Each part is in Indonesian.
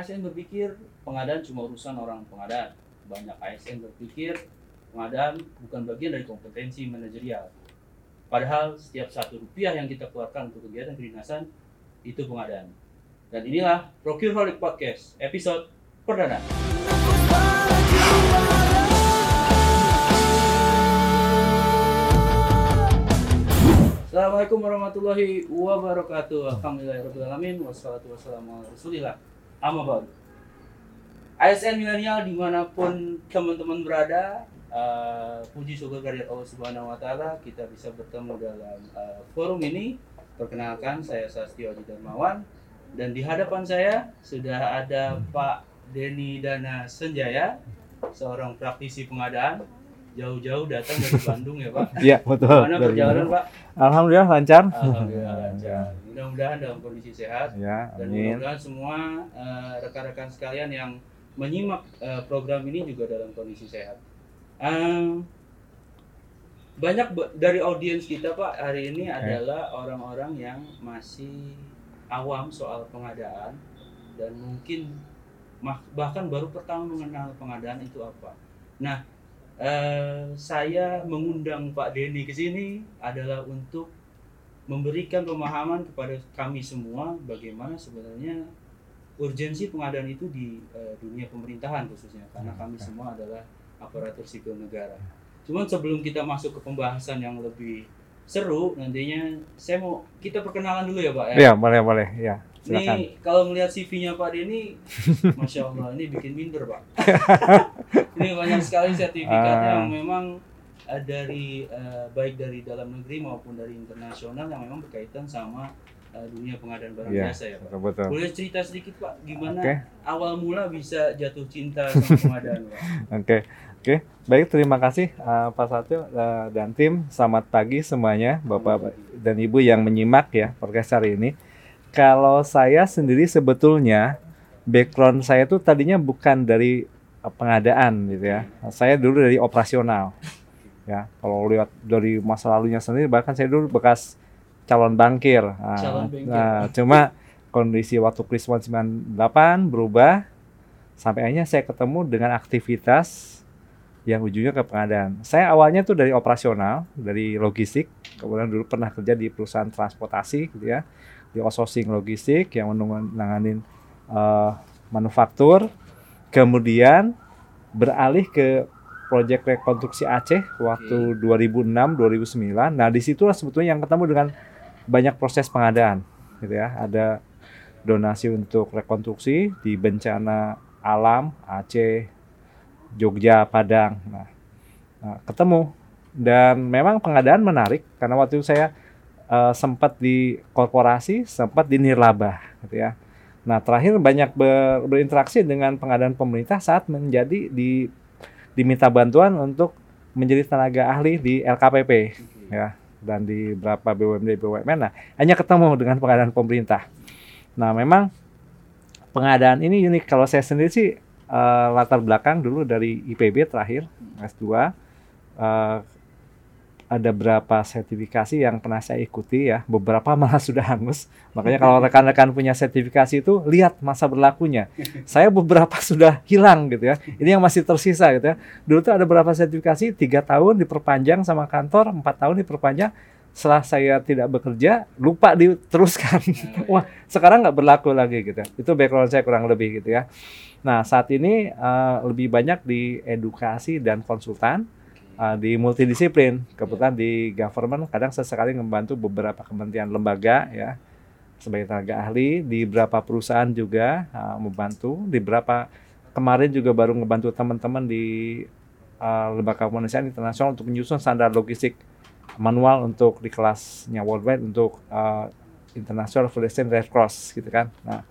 ASN berpikir pengadaan cuma urusan orang pengadaan. Banyak ASN berpikir pengadaan bukan bagian dari kompetensi manajerial. Padahal setiap satu rupiah yang kita keluarkan untuk kegiatan kedinasan itu pengadaan. Dan inilah Procureholic Podcast episode perdana. Assalamualaikum warahmatullahi wabarakatuh. Alhamdulillahirrahmanirrahim. Wassalatu wassalamu ala rasulillah. Amma ba'du. ASN milenial di mana pun teman-teman berada, uh, puji syukur kehadirat Allah Subhanahu Wa Taala kita bisa bertemu dalam uh, forum ini. Perkenalkan, saya Sastio Adi Darmawan dan di hadapan saya sudah ada Pak Denny Dana Senjaya, seorang praktisi pengadaan jauh-jauh datang dari Bandung ya Pak. Iya betul. Mana perjalanan. Pak? Alhamdulillah lancar. Alhamdulillah lancar. Mudah-mudahan dalam kondisi sehat Ya, dan mudah-mudahan semua eh, rekan-rekan sekalian yang menyimak eh, program ini juga dalam kondisi sehat. Em, banyak ba- dari audiens kita Pak hari ini adalah orang-orang yang masih awam soal pengadaan dan mungkin bahkan baru pertama mengenal pengadaan itu apa. Nah, eh, saya mengundang Pak Denny ke sini adalah untuk memberikan pemahaman kepada kami semua bagaimana sebenarnya urgensi pengadaan itu di eh, dunia pemerintahan khususnya karena kami semua adalah aparatur sipil negara. Cuman sebelum kita masuk ke pembahasan yang lebih seru nantinya saya mau kita perkenalan dulu ya Pak ya. Iya boleh boleh. Ya silakan. Ini kalau melihat CV-nya Pak Denny, masya Allah ini bikin minder Pak. ini banyak sekali sertifikat Ah. yang memang eh, dari eh, baik dari dalam negeri maupun dari internasional yang memang berkaitan sama eh, dunia pengadaan barang Iya, jasa ya Pak. Betul. Boleh cerita sedikit Pak gimana Oke. awal mula bisa jatuh cinta sama pengadaan Pak? Oke oke. Baik terima kasih uh, Pak Satyo uh, dan tim. Selamat pagi semuanya Bapak dan Ibu yang menyimak ya podcast hari ini. Kalau saya sendiri sebetulnya background saya tuh tadinya bukan dari uh, pengadaan gitu ya. Saya dulu dari operasional. Ya, kalau lihat dari masa lalunya sendiri bahkan saya dulu bekas calon bankir. Nah, Calon bankir. nah, cuma kondisi waktu Krismon 98 berubah sampai akhirnya saya ketemu dengan aktivitas yang ujungnya ke pengadaan. Saya awalnya tuh dari operasional, dari logistik, kemudian dulu pernah kerja di perusahaan transportasi gitu ya, di outsourcing logistik yang menanganin eh, manufaktur, kemudian beralih ke proyek rekonstruksi Aceh waktu 2006 2009. Nah, di situlah sebetulnya yang ketemu dengan banyak proses pengadaan gitu ya. Ada donasi untuk rekonstruksi di bencana alam Aceh, Jogja, Padang. Nah, nah, ketemu dan memang pengadaan menarik karena waktu itu saya eh, sempat di korporasi, sempat di nirlaba gitu ya. Nah, terakhir banyak ber- berinteraksi dengan pengadaan pemerintah saat menjadi di diminta bantuan untuk menjadi tenaga ahli di LKPP ya dan di beberapa BUMD BUMN. Nah, hanya ketemu dengan pengadaan pemerintah. Nah, memang pengadaan ini unik. Kalau saya sendiri sih eh, latar belakang dulu dari IPB terakhir S2 eh, ada berapa sertifikasi yang pernah saya ikuti ya. Beberapa malah sudah hangus. Makanya kalau rekan-rekan punya sertifikasi itu lihat masa berlakunya. Saya beberapa sudah hilang gitu ya. Ini yang masih tersisa gitu ya. Dulu tuh ada beberapa sertifikasi tiga tahun diperpanjang sama kantor, empat tahun diperpanjang. Setelah saya tidak bekerja, lupa diteruskan. Wah, sekarang nggak berlaku lagi gitu. Itu background saya kurang lebih gitu ya. Nah, saat ini eh, lebih banyak di edukasi dan konsultan uh, di multidisiplin. Kebetulan di government kadang sesekali membantu beberapa kementerian lembaga ya sebagai tenaga ahli di beberapa perusahaan juga uh, membantu di beberapa kemarin juga baru ngebantu teman-teman di uh, lembaga kemanusiaan internasional untuk menyusun standar logistik manual untuk di kelasnya worldwide untuk uh, International Federation Red Cross gitu kan. Nah,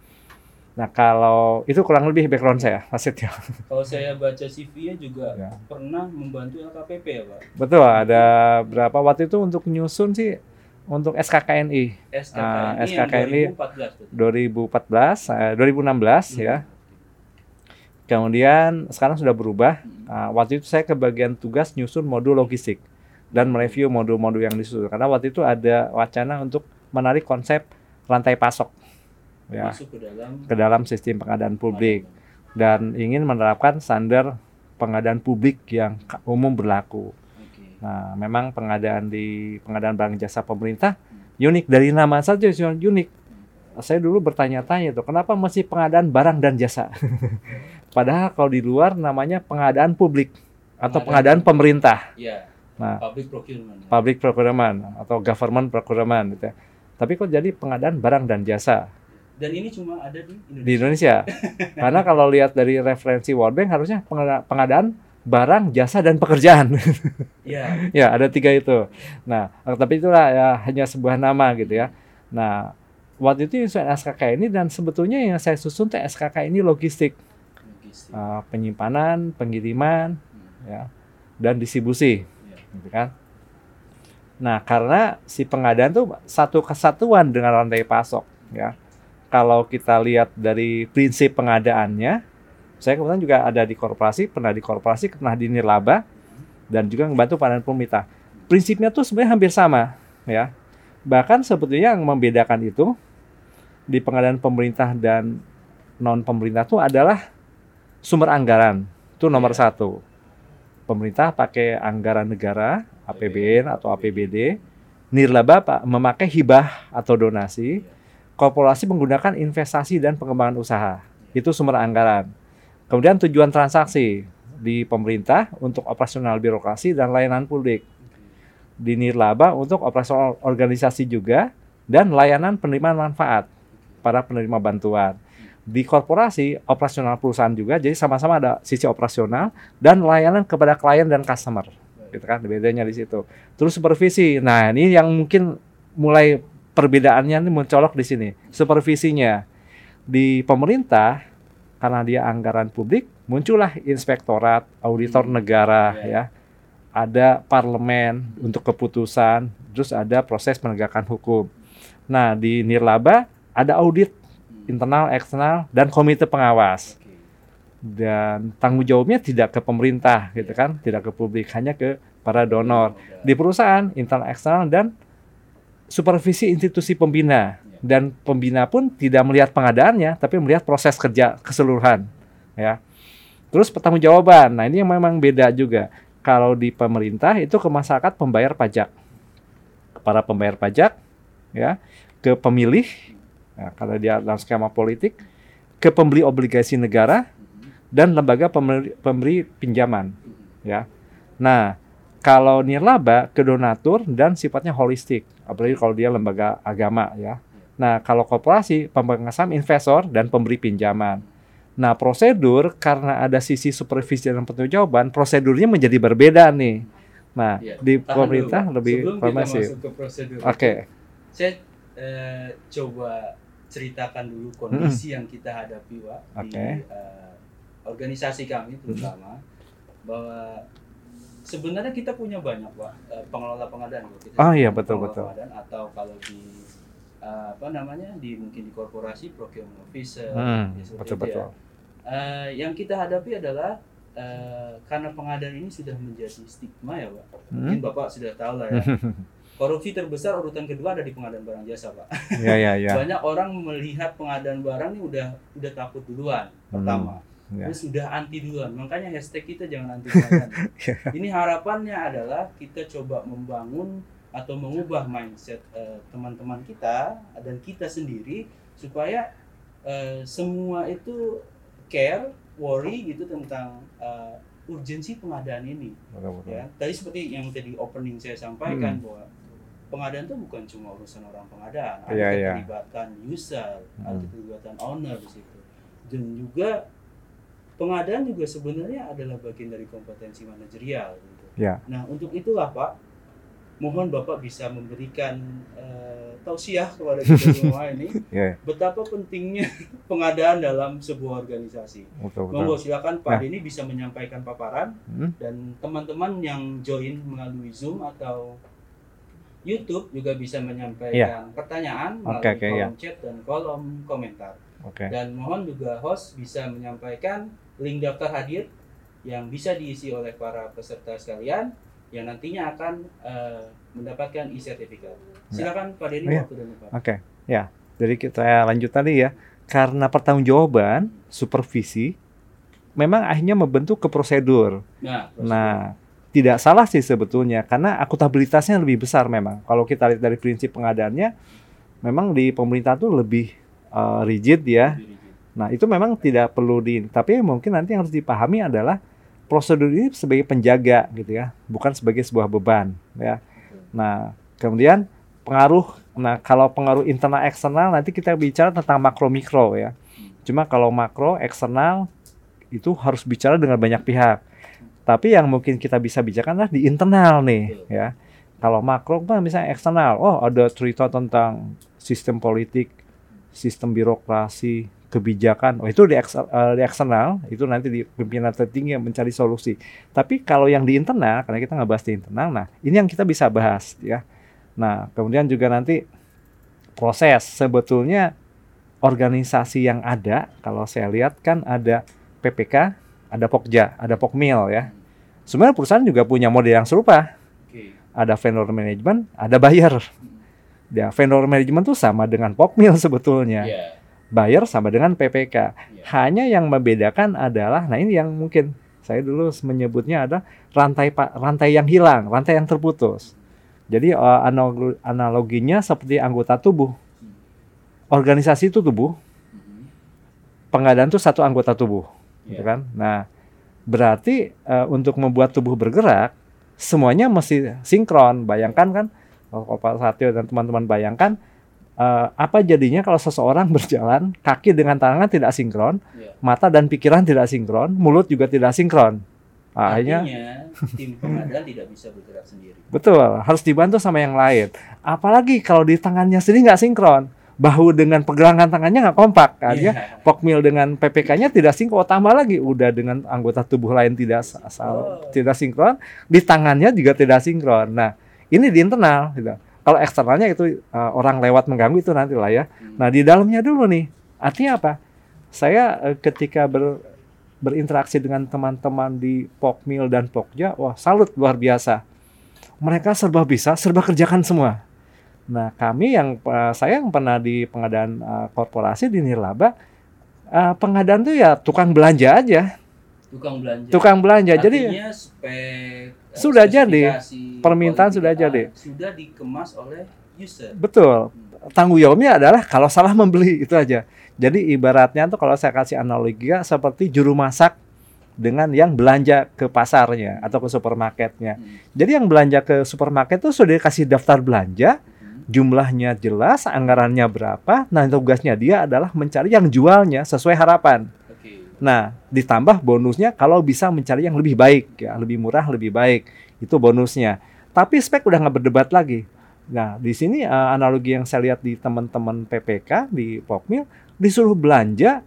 nah kalau itu kurang lebih background saya, Setio. Kalau saya baca CV-nya juga Ya. pernah membantu LKPP ya Pak. Betul, ada berapa waktu itu untuk nyusun sih untuk SKKNI SKKNI, yang SKKNI 2014 betul. 2014 eh, 2016 ya. Kemudian sekarang sudah berubah. Ah, waktu itu saya ke bagian tugas nyusun modul logistik dan mereview modul-modul yang disusun. Karena waktu itu ada wacana untuk menarik konsep rantai pasok. Ya masuk ke dalam ke dalam sistem pengadaan publik dan ingin menerapkan standar pengadaan publik yang umum berlaku. Oke. Nah, memang pengadaan di pengadaan barang jasa pemerintah unik dari nama saja sudah unik. Saya dulu bertanya-tanya tuh, kenapa masih pengadaan barang dan jasa? Padahal kalau di luar namanya pengadaan publik atau pengadaan Pengadaan pemerintah, Ya. Nah. public procurement. public procurement atau government procurement gitu ya. Tapi kok jadi pengadaan barang dan jasa Dan ini cuma ada di Indonesia. di Indonesia? Karena kalau lihat dari referensi World Bank harusnya pengada- pengadaan barang, jasa dan pekerjaan. Ya. ya, ada tiga itu. Nah, tapi itulah ya hanya sebuah nama gitu ya. Nah, waktu itu nyusun SKK ini dan sebetulnya yang saya susun teh SKK ini logistik, Logistik. uh, penyimpanan, pengiriman, Hmm. ya, dan distribusi, Ya. gitu kan. Nah, karena si pengadaan tuh satu kesatuan dengan rantai pasok, ya. Kalau kita lihat dari prinsip pengadaannya, saya kebetulan juga ada di korporasi, pernah di korporasi, pernah di nirlaba, dan juga membantu pengadaan pemerintah. Prinsipnya tuh sebenarnya hampir sama, ya. Bahkan sebetulnya yang membedakan itu di pengadaan pemerintah dan non pemerintah itu adalah sumber anggaran. Itu nomor Iya. satu. Pemerintah pakai anggaran negara, APBN atau APBD. Nirlaba Pak memakai hibah atau donasi. Korporasi menggunakan investasi dan pengembangan usaha. Itu sumber anggaran. Kemudian tujuan transaksi di pemerintah untuk operasional birokrasi dan layanan publik. Di Nirlaba untuk operasional organisasi juga dan layanan penerimaan manfaat para penerima bantuan. Di korporasi operasional perusahaan juga, jadi sama-sama ada sisi operasional dan layanan kepada klien dan customer, gitu kan? Bedanya di situ. Terus supervisi, nah ini yang mungkin mulai perbedaannya ini mencolok di sini. Supervisinya di pemerintah karena dia anggaran publik, muncullah inspektorat, auditor Hmm, negara, ya. ya. Ada parlemen untuk keputusan, terus ada proses penegakan hukum. Nah di Nirlaba ada audit Hmm. internal, eksternal, dan komite pengawas. Dan tanggung jawabnya tidak ke pemerintah, gitu kan, tidak ke publik, hanya ke para donor. Udah. Di perusahaan, internal, eksternal, dan supervisi institusi pembina. Dan pembina pun tidak melihat pengadaannya, tapi melihat proses kerja keseluruhan. Ya. Terus pertanggungjawaban. Nah ini yang memang beda juga. Kalau di pemerintah itu ke masyarakat pembayar pajak, para pembayar pajak, ya, ke pemilih, Nah, kalau dia dalam skema politik, ke pembeli obligasi negara dan lembaga pemberi, pemberi pinjaman, ya. Nah, kalau nirlaba ke donatur dan sifatnya holistik, apalagi kalau dia lembaga agama, ya. Nah, kalau korporasi pemegang saham investor dan pemberi pinjaman. Nah, prosedur karena ada sisi supervisi dan pertanggungjawaban, prosedurnya menjadi berbeda nih. Nah, Iya. di pemerintah dulu, lebih Sebelum prosedur. Oke. Saya eh, coba ceritakan dulu kondisi yang kita hadapi, Pak, di Oke. eh, organisasi kami terutama bahwa sebenarnya kita punya banyak, Pak, eh, pengelola pengadaan. Kita sebut iya, betul, betul. pengadaan, atau kalau di eh, apa namanya di mungkin di korporasi procurement officer Hmm, ya, betul itu ya. betul. Eh, yang kita hadapi adalah eh, karena pengadaan ini sudah menjadi stigma ya pak Hmm? mungkin bapak sudah tahu lah ya korupsi terbesar urutan kedua ada di pengadaan barang jasa pak ya ya ya. banyak orang melihat pengadaan barang ini udah udah takut duluan pertama terus sudah anti duluan makanya hashtag kita jangan anti pengadaan Ya. ini harapannya adalah kita coba membangun atau mengubah mindset eh, teman-teman kita dan kita sendiri supaya eh, semua itu care worry gitu tentang eh, urgensi pengadaan ini ya tadi seperti yang tadi opening saya sampaikan Hmm. bahwa pengadaan itu bukan cuma urusan orang pengadaan ada Iya, iya. keterlibatan user ada Hmm. keterlibatan owner di situ dan juga pengadaan juga sebenarnya adalah bagian dari kompetensi manajerial gitu. Ya. nah untuk itulah pak mohon bapak bisa memberikan eh, tausiah kepada kita semua ini Ya, betapa pentingnya pengadaan dalam sebuah organisasi betul Monggo silakan Pak Nah. Denny bisa menyampaikan paparan Hmm? dan teman-teman yang join melalui Zoom atau YouTube juga bisa menyampaikan pertanyaan melalui Oke, oke, kolom ya. chat dan kolom komentar. Oke. Dan mohon juga host bisa menyampaikan link daftar hadir yang bisa diisi oleh para peserta sekalian yang nantinya akan eh, mendapatkan e-sertifikat. Silakan Pak Denny Oh, iya. waktu dan Pak. Oke, ya. Dari kita lanjut tadi ya, karena pertanggungjawaban, supervisi, memang akhirnya membentuk ke prosedur. Nah, prosedur. Nah, tidak salah sih sebetulnya karena akutabilitasnya lebih besar memang. Kalau kita lihat dari prinsip pengadaannya, memang di pemerintah tuh lebih uh, rigid ya. Lebih rigid. Nah, itu memang tidak perlu di tapi mungkin nanti yang harus dipahami adalah prosedur ini sebagai penjaga gitu ya, bukan sebagai sebuah beban ya. Nah, kemudian pengaruh nah kalau pengaruh internal eksternal nanti kita bicara tentang makro mikro ya. Cuma kalau makro eksternal itu harus bicara dengan banyak pihak. Tapi yang mungkin kita bisa bicarakan adalah di internal nih ya. Kalau makro kan misalnya eksternal, oh ada cerita tentang sistem politik, sistem birokrasi, kebijakan. Oh itu di, eh, di eksternal, itu nanti di pimpinan tertinggi yang mencari solusi. Tapi kalau yang di internal, karena kita nggak bahas di internal, nah ini yang kita bisa bahas ya. Nah kemudian juga nanti proses sebetulnya organisasi yang ada, kalau saya lihat kan ada PPK, ada Pokja, ada Pokmil ya. Sebenarnya perusahaan juga punya model yang serupa. Ada vendor management, ada buyer. Ya, vendor management tuh sama dengan Pokmil sebetulnya. Iya. Buyer sama dengan PPK. Iya. Hanya yang membedakan adalah, nah ini yang mungkin saya dulu menyebutnya ada rantai rantai yang hilang, rantai yang terputus. Jadi eh, analo- analoginya seperti anggota tubuh. Organisasi itu tubuh, Mhm. pengadaan itu satu anggota tubuh, gitu Iya. kan? Nah, berarti eh, untuk membuat tubuh bergerak semuanya mesti sinkron. Bayangkan kan, kalau Pak Satyo dan teman-teman bayangkan eh, apa jadinya kalau seseorang berjalan kaki dengan tangan tidak sinkron, Iya. mata dan pikiran tidak sinkron, mulut juga tidak sinkron. Ah, Akhirnya Artinya tim pengadaan tidak bisa bergerak sendiri. betul harus dibantu sama yang lain. Apalagi kalau di tangannya sendiri nggak sinkron, bahu dengan pergelangan tangannya nggak kompak, aja Iya. Pokmil dengan PPK-nya tidak sinkron, tambah lagi udah dengan anggota tubuh lain tidak sa- sa- Oh. tidak sinkron, di tangannya juga tidak sinkron. Nah, ini di internal gitu. Kalau eksternalnya itu uh, orang lewat mengganggu itu nanti lah ya. Hmm. Nah, di dalamnya dulu nih. Artinya apa? Saya uh, ketika ber, berinteraksi dengan teman-teman di Pokmil dan Pokja, wah salut luar biasa. Mereka serba bisa, serba kerjakan semua. Nah, kami yang uh, saya yang pernah di pengadaan uh, korporasi di Nirlaba, uh, pengadaan tuh ya tukang belanja aja, tukang belanja. tukang belanja. Jadi Artinya spek eh, Sudah jadi. Permintaan sudah jadi. Sudah dikemas oleh user. betul. Tanggung jawabnya adalah kalau salah membeli itu aja. Jadi ibaratnya tuh kalau saya kasih analogi ya, seperti juru masak dengan yang belanja ke pasarnya atau ke supermarketnya. Hmm. Jadi yang belanja ke supermarket tuh sudah dikasih daftar belanja, Hmm. jumlahnya jelas, anggarannya berapa. Nah, tugasnya dia adalah mencari yang jualnya sesuai harapan. Nah, ditambah bonusnya kalau bisa mencari yang lebih baik ya, lebih murah, lebih baik. Itu bonusnya. Tapi spek udah nggak berdebat lagi. Nah, di sini eh, analogi yang saya lihat di teman-teman PPK di Pokmil disuruh belanja,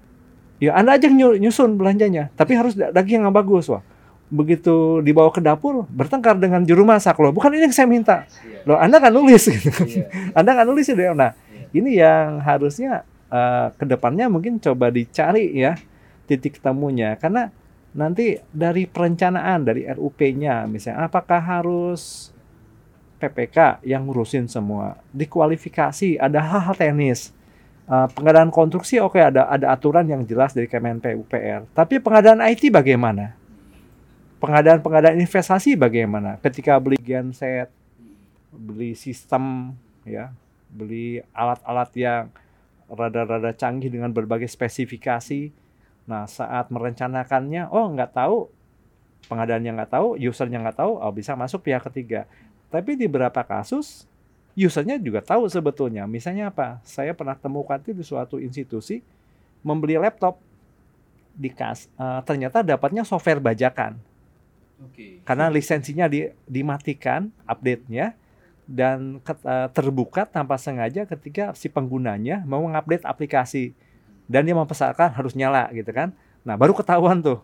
ya Anda aja nyusun belanjanya, tapi harus da- daging yang bagus, wah. Begitu dibawa ke dapur, bertengkar dengan juru masak loh. Bukan ini yang saya minta. Iya. Loh, Anda kan nulis gitu. Iya. Anda nggak nulis itu ya. Nah, Iya. ini yang harusnya eh, ke depannya mungkin coba dicari ya titik temunya. Karena nanti dari perencanaan dari RUP-nya misalnya apakah harus PPK yang ngurusin semua? Dikualifikasi ada hal-hal teknis. Eh, pengadaan konstruksi oke ada ada aturan yang jelas dari Kemen PUPR tapi pengadaan IT bagaimana? Pengadaan pengadaan investasi bagaimana? Ketika beli genset beli sistem ya beli alat-alat yang rada-rada canggih dengan berbagai spesifikasi nah saat merencanakannya oh nggak tahu pengadaannya nggak tahu usernya nggak tahu oh bisa masuk pihak ketiga. Tapi di beberapa kasus usernya juga tahu sebetulnya. Misalnya apa? Saya pernah temukan itu di suatu institusi membeli laptop di kas eh, ternyata dapatnya software bajakan. Oke. karena lisensinya di, dimatikan update-nya dan ket- eh, terbuka tanpa sengaja ketika si penggunanya mau mengupdate aplikasi dan dia mempesankan harus nyala gitu kan. Nah, baru ketahuan tuh.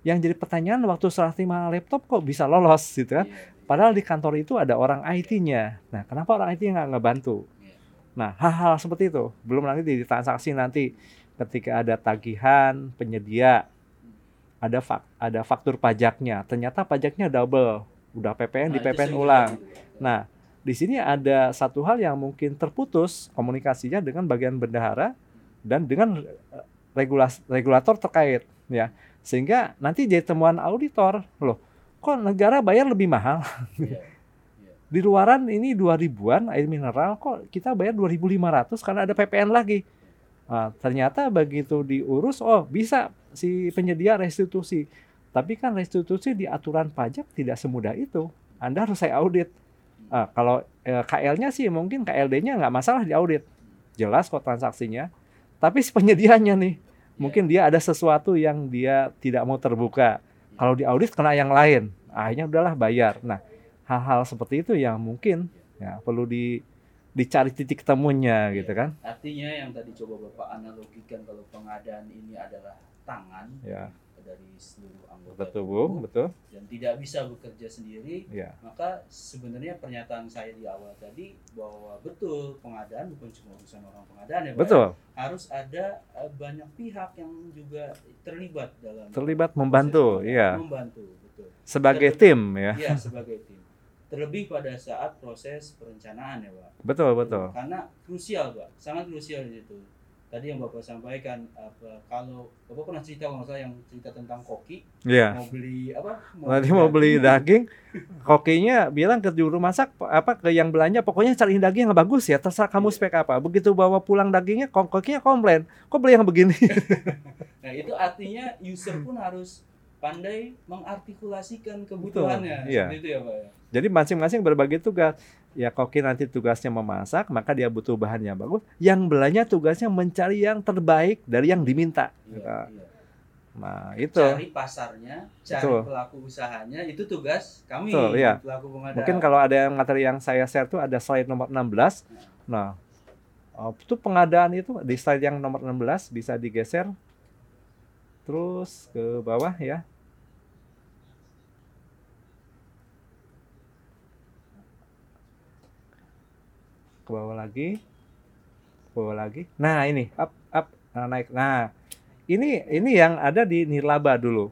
Yang jadi pertanyaan waktu serah terima laptop kok bisa lolos gitu kan. Iya. Padahal di kantor itu ada orang IT-nya. Nah, kenapa orang IT nggak ngebantu? Iya. Nah, hal-hal seperti itu. Belum lagi di transaksi nanti ketika ada tagihan penyedia, ada fak, ada faktur pajaknya. Ternyata pajaknya double. Udah PPN di Nah, itu PPN ulang. terjadi. Nah, di sini ada satu hal yang mungkin terputus komunikasinya dengan bagian bendahara dan dengan eh, regulas, regulator terkait ya. Sehingga nanti jadi temuan auditor loh kok negara bayar lebih mahal? Iya. di luaran ini 2000-an air mineral kok kita bayar 2500 karena ada PPN lagi? Nah, ternyata begitu diurus oh bisa si penyedia restitusi. Tapi kan restitusi di aturan pajak tidak semudah itu. Anda harus saya audit. Ah, kalau eh, KL-nya sih mungkin KLD-nya nggak masalah di audit jelas kok transaksinya tapi si penyedianya nih mungkin dia ada sesuatu yang dia tidak mau terbuka. Kalau di audit kena yang lain. Akhirnya udahlah bayar. Nah hal-hal seperti itu yang mungkin ya perlu di dicari titik temunya gitu kan? Artinya yang tadi coba Bapak analogikan kalau pengadaan ini adalah tangan ya dari seluruh anggota betul bu tubuh betul. dan tidak bisa bekerja sendiri, ya maka sebenarnya pernyataan saya di awal tadi bahwa betul pengadaan bukan cuma urusan orang pengadaan ya ya. betul. Harus ada eh, banyak pihak yang juga terlibat dalam terlibat membantu proses ya membantu betul. Sebagai tim ya. Ya sebagai tim. Terlebih pada saat proses perencanaan ya Pak. Betul betul. Karena krusial Pak. Sangat krusial di situ tadi yang Bapak sampaikan apa kalau Bapak pernah cerita kalau salah yang cerita tentang koki ya mau beli apa nanti mau beli daging kokinya bilang ke juru masak apa ke yang belanja pokoknya cari daging yang bagus ya terserah kamu Iya. spek apa begitu bawa pulang dagingnya kok- kokinya komplain kok beli yang begini Nah itu artinya user pun harus pandai mengartikulasikan kebutuhannya iya. seperti itu ya Pak ya. Jadi masing-masing berbagi tugas. Ya koki nanti tugasnya memasak, maka dia butuh bahan yang bagus. Yang belanja tugasnya mencari yang terbaik dari yang diminta. Iya, Gitu. iya. Nah itu. Cari pasarnya, cari Betul. pelaku usahanya itu tugas kami Betul, iya. pelaku pengadaan. Mungkin kalau ada yang materi yang saya share tuh ada slide nomor 16. Nah, oh, itu pengadaan itu di slide yang nomor 16 bisa digeser terus ke bawah ya. Ke bawah lagi. Ke bawah lagi. Nah, ini up up nah, naik. Nah, ini ini yang ada di nirlaba dulu.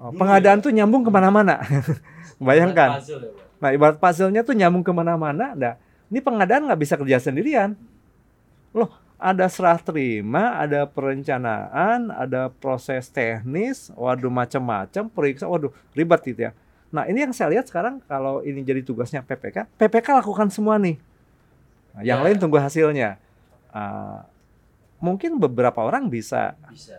Oh, Dulu pengadaan ya? tuh nyambung ke mana-mana. bayangkan. Puzzle ya. Nah, ibarat puzzle-nya tuh nyambung ke mana-mana. Nah, ini pengadaan nggak bisa kerja sendirian. Loh, ada serah terima, ada perencanaan, ada proses teknis, waduh macam-macam, periksa, waduh ribet gitu ya. Nah, ini yang saya lihat sekarang kalau ini jadi tugasnya PPK, PPK lakukan semua nih. Nah, yang Ya. lain tunggu hasilnya. Ah, mungkin beberapa orang bisa Bisa.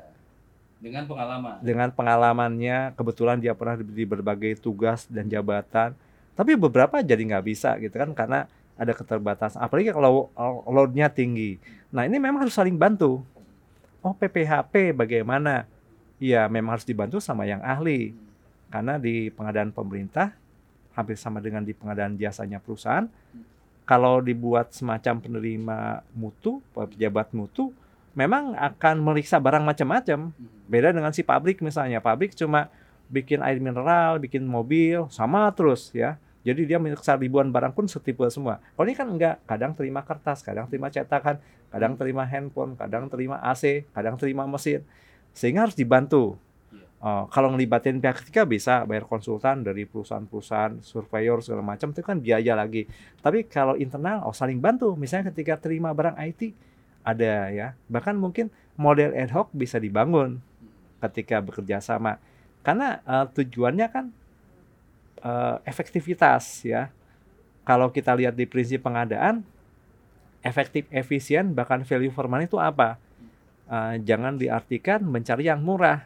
Dengan pengalaman. dengan pengalamannya kebetulan dia pernah di berbagai tugas dan jabatan tapi beberapa jadi nggak bisa gitu kan karena ada keterbatasan apalagi kalau uh, loadnya tinggi nah ini memang harus saling bantu oh PPHP bagaimana iya memang harus dibantu sama yang ahli karena di pengadaan pemerintah hampir sama dengan di pengadaan jasanya perusahaan kalau dibuat semacam penerima mutu pejabat mutu memang akan meriksa barang macam-macam Hmm. Beda dengan si pabrik misalnya, pabrik cuma bikin air mineral, bikin mobil, sama terus ya. Jadi dia meriksa ribuan barang pun setipe semua. Kalau ini kan enggak, kadang terima kertas, kadang terima cetakan, kadang terima handphone, kadang terima AC, kadang terima mesin. Sehingga harus dibantu. Oh, kalau ngelibatin pihak ketiga bisa bayar konsultan dari perusahaan-perusahaan, surveyor segala macam itu kan biaya lagi. Tapi kalau internal, oh saling bantu. Misalnya ketika terima barang IT ada ya. Bahkan mungkin model ad hoc bisa dibangun ketika bekerja sama karena eh, tujuannya kan eh, efektivitas ya kalau kita lihat di prinsip pengadaan efektif efisien bahkan value for money itu apa Eh, jangan diartikan mencari yang murah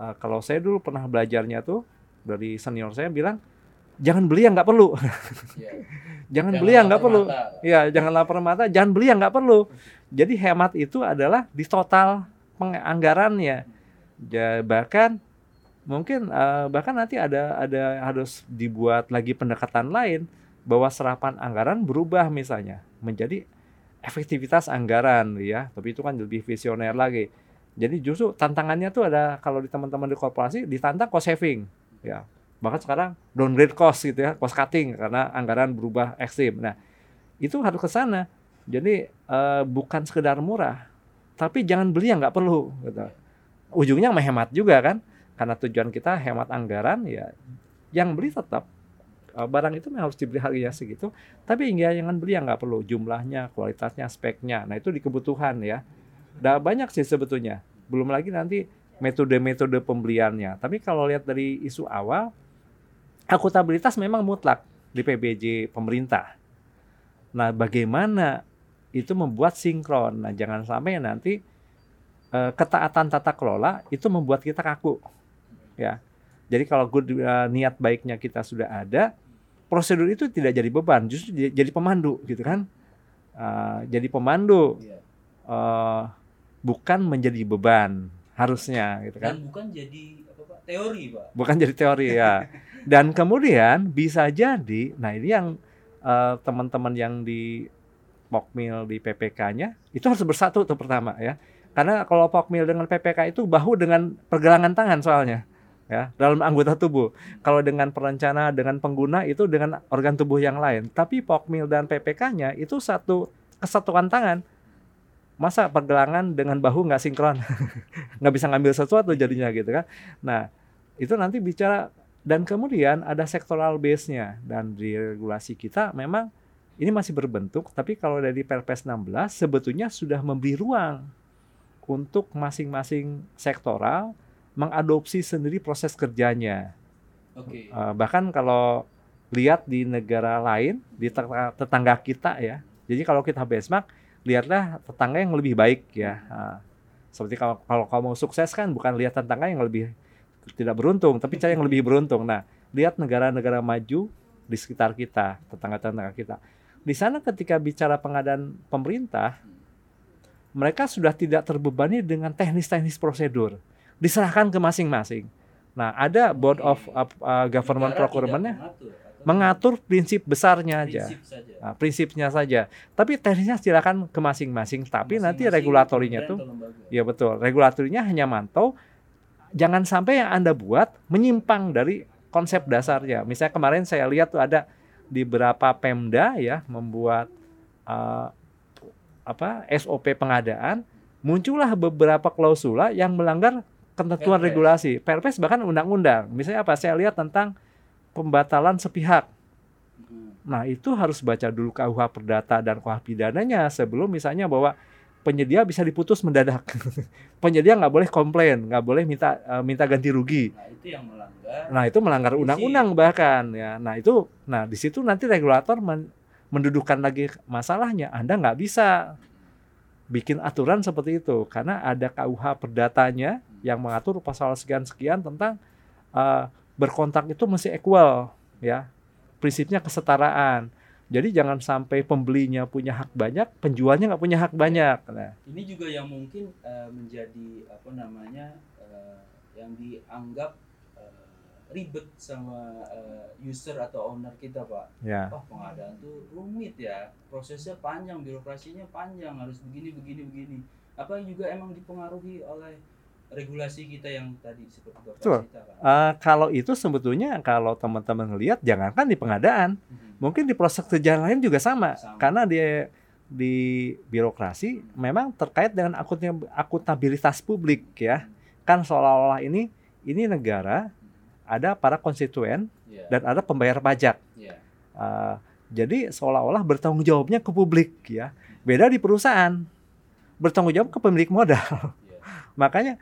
Eh, kalau saya dulu pernah belajarnya tuh dari senior saya bilang jangan beli yang nggak perlu Iya. jangan, Jangan beli yang nggak perlu. Ya, jangan lapar mata, jangan beli yang nggak perlu. Jadi hemat itu adalah di total penganggarannya. Ja, bahkan mungkin eh, bahkan nanti ada ada harus dibuat lagi pendekatan lain bahwa serapan anggaran berubah misalnya menjadi efektivitas anggaran ya. Tapi itu kan lebih visioner lagi. Jadi justru tantangannya tuh ada kalau di teman-teman di korporasi ditantang cost saving ya. Bahkan sekarang downgrade cost gitu ya, cost cutting karena anggaran berubah ekstrim. Nah, itu harus ke sana. Jadi eh, bukan sekedar murah, tapi jangan beli yang nggak perlu. Gitu. Ujungnya menghemat juga kan, karena tujuan kita hemat anggaran ya. Yang beli tetap uh, barang itu harus dibeli harganya segitu, tapi hingga jangan beli yang nggak perlu jumlahnya, kualitasnya, speknya. Nah itu di kebutuhan ya. Udah banyak sih sebetulnya. Belum lagi nanti metode-metode pembeliannya. Tapi kalau lihat dari isu awal, akuntabilitas memang mutlak di PBJ pemerintah. Nah, bagaimana itu membuat sinkron? Nah, jangan sampai nanti uh, ketaatan tata kelola itu membuat kita kaku. Ya. Jadi kalau good uh, niat baiknya kita sudah ada, prosedur itu tidak jadi beban, justru jadi pemandu gitu kan. Uh, jadi pemandu uh, bukan menjadi beban harusnya gitu kan. Dan bukan jadi apa Pak? Teori, Pak. Bukan jadi teori ya. Dan kemudian bisa jadi, nah ini yang uh, teman-teman yang di Pokmil di PPK-nya itu harus bersatu tuh pertama ya. Karena kalau Pokmil dengan PPK itu bahu dengan pergelangan tangan soalnya ya dalam anggota tubuh. Kalau dengan perencana dengan pengguna itu dengan organ tubuh yang lain. Tapi Pokmil dan PPK-nya itu satu kesatuan tangan. Masa pergelangan dengan bahu nggak sinkron, nggak bisa ngambil sesuatu jadinya gitu kan. Nah itu nanti bicara dan kemudian ada sektoral base-nya dan di regulasi kita memang ini masih berbentuk tapi kalau dari Perpres 16 sebetulnya sudah memberi ruang untuk masing-masing sektoral mengadopsi sendiri proses kerjanya. Oke. Uh, bahkan kalau lihat di negara lain di tetangga kita ya. Jadi kalau kita benchmark lihatlah tetangga yang lebih baik ya. Uh, seperti kalau kalau kamu sukses kan bukan lihat tetangga yang lebih tidak beruntung, tapi cara yang lebih beruntung. Nah, lihat negara-negara maju di sekitar kita, tetangga-tetangga kita. Di sana ketika bicara pengadaan pemerintah, mereka sudah tidak terbebani dengan teknis-teknis prosedur, diserahkan ke masing-masing. Nah, ada board of uh, government procurement-nya mengatur prinsip besarnya aja, prinsip saja. Nah, prinsipnya saja. Tapi teknisnya silakan ke masing-masing. Tapi masing -masing nanti regulatorinya tuh, ya betul, regulatorinya hanya mantau jangan sampai yang Anda buat menyimpang dari konsep dasarnya. Misalnya kemarin saya lihat tuh ada di beberapa Pemda ya membuat uh, apa SOP pengadaan, muncullah beberapa klausula yang melanggar ketentuan Perpres. regulasi. Perpres bahkan undang-undang. Misalnya apa? Saya lihat tentang pembatalan sepihak. Hmm. Nah, itu harus baca dulu KUH Perdata dan KUH pidananya sebelum misalnya bahwa penyedia bisa diputus mendadak. penyedia nggak boleh komplain, nggak boleh minta uh, minta ganti rugi. Nah itu yang melanggar. Nah itu melanggar undang-undang bahkan ya. Nah itu, nah di situ nanti regulator men mendudukan lagi masalahnya. Anda nggak bisa bikin aturan seperti itu karena ada KUH perdatanya yang mengatur pasal sekian sekian tentang uh, berkontak itu mesti equal ya. Prinsipnya kesetaraan jadi jangan sampai pembelinya punya hak banyak, penjualnya nggak punya hak banyak. Nah. Ini juga yang mungkin uh, menjadi apa namanya uh, yang dianggap uh, ribet sama uh, user atau owner kita, Pak. Ya. Oh, pengadaan tuh rumit ya, prosesnya panjang, birokrasinya panjang, harus begini, begini, begini. Apa juga emang dipengaruhi oleh regulasi kita yang tadi seperti Bapak Betul. kan? Uh, kalau itu sebetulnya kalau teman-teman ngelihat jangankan di pengadaan, hmm. mungkin di proses kerjaan lain juga sama, sama. karena dia di birokrasi memang terkait dengan akuntabilitas publik ya. Kan seolah-olah ini ini negara ada para konstituen yeah. dan ada pembayar pajak. Yeah. Uh, jadi seolah-olah bertanggung jawabnya ke publik ya. Beda di perusahaan bertanggung jawab ke pemilik modal. Yeah. Makanya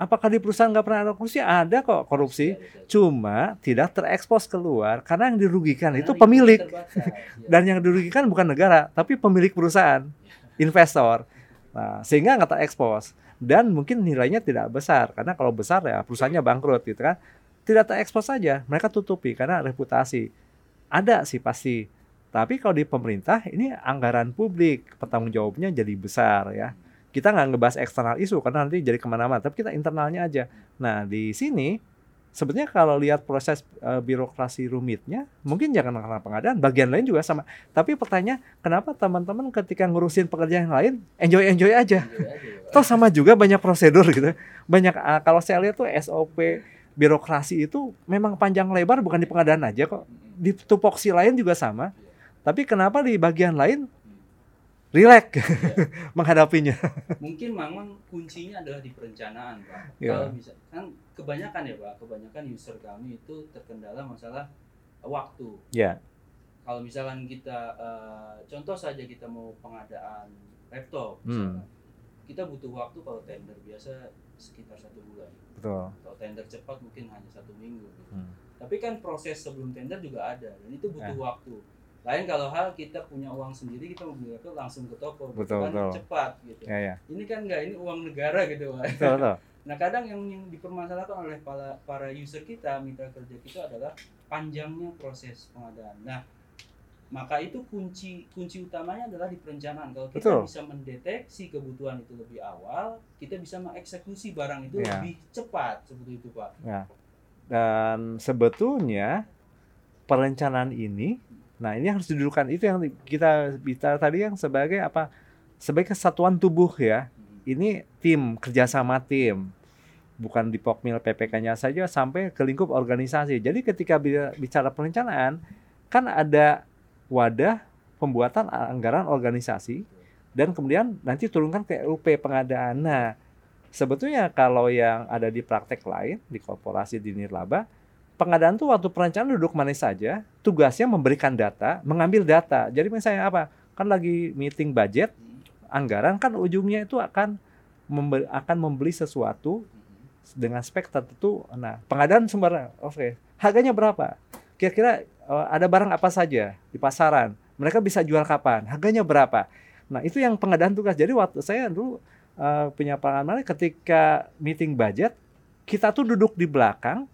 Apakah di perusahaan nggak pernah ada korupsi? Ada kok korupsi, cuma tidak terekspos keluar karena yang dirugikan itu pemilik dan yang dirugikan bukan negara, tapi pemilik perusahaan, investor. Nah, sehingga nggak terekspos dan mungkin nilainya tidak besar karena kalau besar ya perusahaannya bangkrut gitu kan. Tidak terekspos saja, mereka tutupi karena reputasi. Ada sih pasti. Tapi kalau di pemerintah ini anggaran publik, pertanggung jawabnya jadi besar ya kita nggak ngebahas eksternal isu karena nanti jadi ke mana-mana tapi kita internalnya aja. Nah di sini sebetulnya kalau lihat proses uh, birokrasi rumitnya mungkin jangan karena pengadaan bagian lain juga sama. Tapi pertanyaan kenapa teman-teman ketika ngurusin pekerjaan yang lain enjoy enjoy aja? Toh sama juga banyak prosedur gitu. Banyak uh, kalau saya lihat tuh SOP birokrasi itu memang panjang lebar bukan di pengadaan aja kok. Di tupoksi lain juga sama. Tapi kenapa di bagian lain rileks ya. menghadapinya. Mungkin memang kuncinya adalah di perencanaan, Pak. Ya. Kalau bisa kan kebanyakan ya, Pak, kebanyakan user kami itu terkendala masalah waktu. Ya. Kalau misalkan kita eh, contoh saja kita mau pengadaan laptop, Hmm. kita butuh waktu kalau tender biasa sekitar satu bulan. Betul. Kalau tender cepat mungkin hanya satu minggu. gitu. Hmm. Tapi kan proses sebelum tender juga ada dan itu butuh Ya. waktu. Lain kalau hal kita punya uang sendiri kita mau beli laptop langsung ke toko, gitu Betul, kan betul. cepat gitu. Ya ya. Ini kan enggak ini uang negara gitu, Pak. Betul betul. Nah kadang yang, yang dipermasalahkan oleh para, para user kita, mitra kerja kita adalah panjangnya proses pengadaan. Nah maka itu kunci kunci utamanya adalah di perencanaan. Kalau kita Betul. bisa mendeteksi kebutuhan itu lebih awal, kita bisa mengeksekusi barang itu Ya. lebih cepat seperti itu pak. Dan sebetulnya perencanaan ini, nah ini harus didudukan itu yang kita bicara tadi yang sebagai apa? Sebagai kesatuan tubuh ya. Ini tim kerjasama tim, bukan di Pokmil PPK-nya saja sampai ke lingkup organisasi. Jadi ketika bi- bicara perencanaan, kan ada wadah pembuatan anggaran organisasi dan kemudian nanti turunkan ke RUP pengadaan. Nah, sebetulnya kalau yang ada di praktek lain di korporasi di nirlaba, pengadaan tuh waktu perencanaan duduk mana saja, tugasnya memberikan data, mengambil data. Jadi misalnya apa? Kan lagi meeting budget, anggaran kan ujungnya itu akan membe- akan membeli sesuatu dengan spek tertentu. Nah, pengadaan sumber oke. Harganya berapa? Kira-kira eh, ada barang apa saja di pasaran? Mereka bisa jual kapan? Harganya berapa? Nah, itu yang pengadaan tugas. Jadi waktu saya dulu eh, punya pengalaman ketika meeting budget, kita tuh duduk di belakang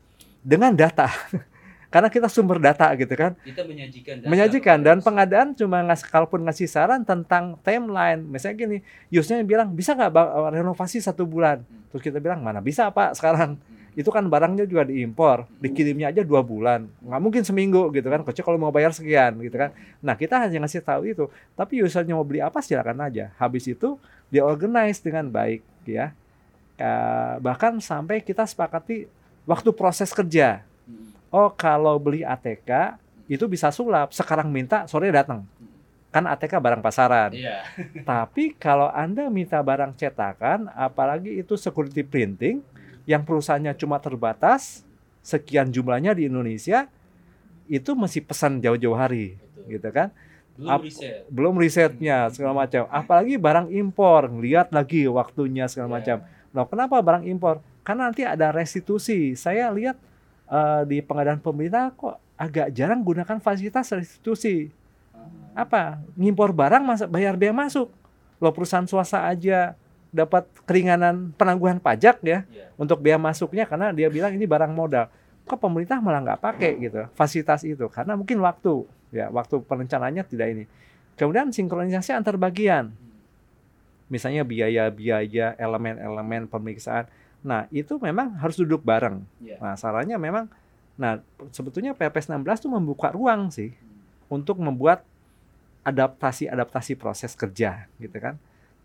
dengan data. Karena kita sumber data gitu kan. Kita menyajikan data. Menyajikan dan pengadaan cuma ngas kalaupun ngasih saran tentang timeline. Misalnya gini Yusnya bilang bisa nggak ba- renovasi satu bulan? Hmm. terus kita bilang mana bisa pak sekarang? Hmm. itu kan barangnya juga diimpor dikirimnya aja dua bulan. Nggak mungkin seminggu gitu kan kecuali kalau mau bayar sekian gitu kan. Nah kita hanya ngasih tahu itu. Tapi usernya mau beli apa silakan aja. Habis itu dia organize dengan baik ya. Eh, bahkan sampai kita sepakati waktu proses kerja oh kalau beli ATK itu bisa sulap sekarang minta sore datang kan ATK barang pasaran Iya. tapi kalau anda minta barang cetakan apalagi itu security printing yang perusahaannya cuma terbatas sekian jumlahnya di Indonesia itu masih pesan jauh-jauh hari Betul. gitu kan Belum Ap- riset. belum risetnya segala macam apalagi barang impor lihat lagi waktunya segala Iya. macam Nah, kenapa barang impor? Karena nanti ada restitusi. Saya lihat eh, di pengadaan pemerintah kok agak jarang gunakan fasilitas restitusi. Ah. Apa? Ngimpor barang masa bayar bea masuk. Lo perusahaan swasta aja dapat keringanan penangguhan pajak ya Iya. untuk bea masuknya karena dia bilang ini barang modal. Kok pemerintah malah nggak pakai gitu fasilitas itu karena mungkin waktu ya waktu perencanaannya tidak ini. Kemudian sinkronisasi antar bagian misalnya biaya-biaya, elemen-elemen pemeriksaan. Nah, itu memang harus duduk bareng. Iya. Nah, sarannya memang nah sebetulnya PPS 16 itu membuka ruang sih untuk membuat adaptasi-adaptasi proses kerja gitu kan.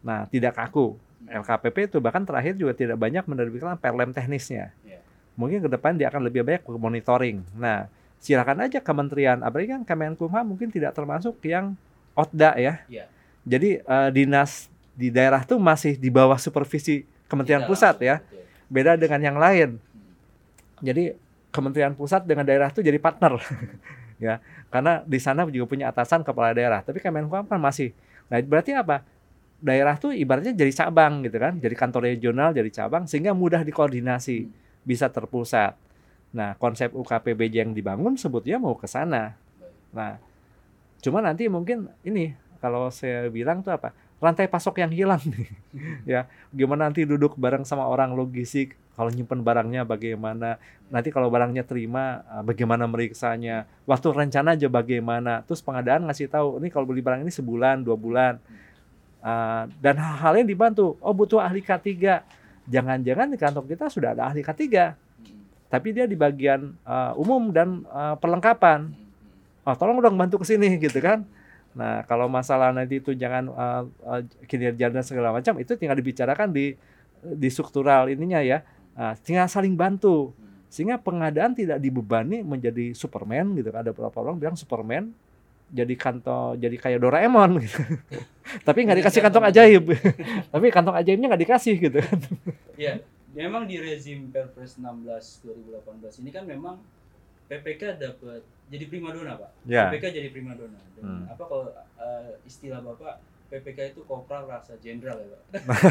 Nah, tidak kaku. LKPP itu bahkan terakhir juga tidak banyak menerbitkan perlem teknisnya. Iya. Mungkin ke depan dia akan lebih banyak monitoring. Nah, silakan aja kementerian, apalagi kan Kemenkumham mungkin tidak termasuk yang OTDA ya. Iya. Jadi eh, dinas di daerah tuh masih di bawah supervisi Kementerian Pusat langsung, ya. betul. Beda dengan yang lain. Jadi Kementerian Pusat dengan daerah tuh jadi partner. ya. Karena di sana juga punya atasan kepala daerah, tapi Kemenkumham kan masih. Nah, berarti apa? Daerah tuh ibaratnya jadi cabang gitu kan, jadi kantor regional, jadi cabang sehingga mudah dikoordinasi, Hmm. bisa terpusat. Nah, konsep UKPBJ yang dibangun sebetulnya mau ke sana. Nah, cuma nanti mungkin ini kalau saya bilang tuh apa? Rantai pasok yang hilang. Nih. ya, gimana nanti duduk bareng sama orang logistik, kalau nyimpen barangnya bagaimana, nanti kalau barangnya terima eh, bagaimana meriksanya, waktu rencana aja bagaimana, terus pengadaan ngasih tahu, ini kalau beli barang ini sebulan, dua bulan, Eh, dan hal-hal yang dibantu. Oh butuh ahli K3, jangan-jangan di kantor kita sudah ada ahli K3, Hmm. tapi dia di bagian eh, umum dan eh, perlengkapan. Oh tolong dong bantu ke sini gitu kan nah kalau masalah nanti itu jangan uh, uh, kinerja dan segala macam itu tinggal dibicarakan di di struktural ininya ya. Nah, tinggal saling bantu. Sehingga pengadaan tidak dibebani menjadi Superman gitu. Ada beberapa orang bilang Superman jadi kantong jadi kayak Doraemon gitu. Tapi nggak dikasih kantong ajaib. Tapi kantong ajaibnya nggak dikasih gitu Ya, memang di rezim Perpres 16 2018 ini kan memang PPK dapat jadi primadona pak. Ya. PPK jadi primadona. Dan Hmm. apa kalau eh, istilah bapak PPK itu kopral rasa jenderal ya pak?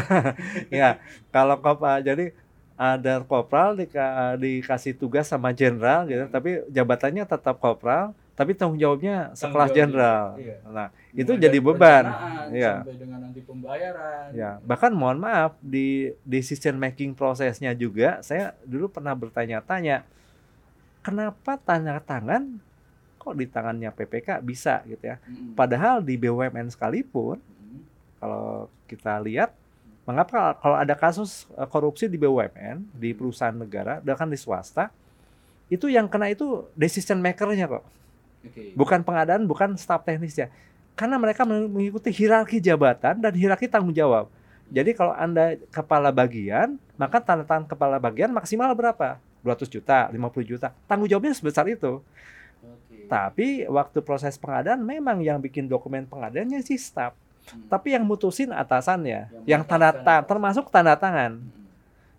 ya, kalau kopral jadi ada kopral dika- dikasih tugas sama jenderal gitu, tapi jabatannya tetap kopral, tapi tanggung jawabnya sekelas jenderal. iya. Nah, itu Mulai jadi beban. Iya. Sampai dengan nanti pembayaran. Ya, bahkan mohon maaf di decision making prosesnya juga saya dulu pernah bertanya-tanya kenapa tanda tangan kok di tangannya PPK bisa gitu ya. Padahal di BUMN sekalipun kalau kita lihat mengapa kalau ada kasus eh, korupsi di BUMN di perusahaan negara bahkan di swasta itu yang kena itu decision makernya kok bukan pengadaan bukan staf teknisnya. Karena mereka mengikuti hierarki jabatan dan hierarki tanggung jawab. Jadi kalau anda kepala bagian maka tanda tangan kepala bagian maksimal berapa 200 juta 50 juta tanggung jawabnya sebesar itu Oke. tapi waktu proses pengadaan memang yang bikin dokumen pengadaannya si staf Hmm. tapi yang mutusin atasannya Yang yang tanda menetapkan. ta- termasuk tanda tangan Mm-mm.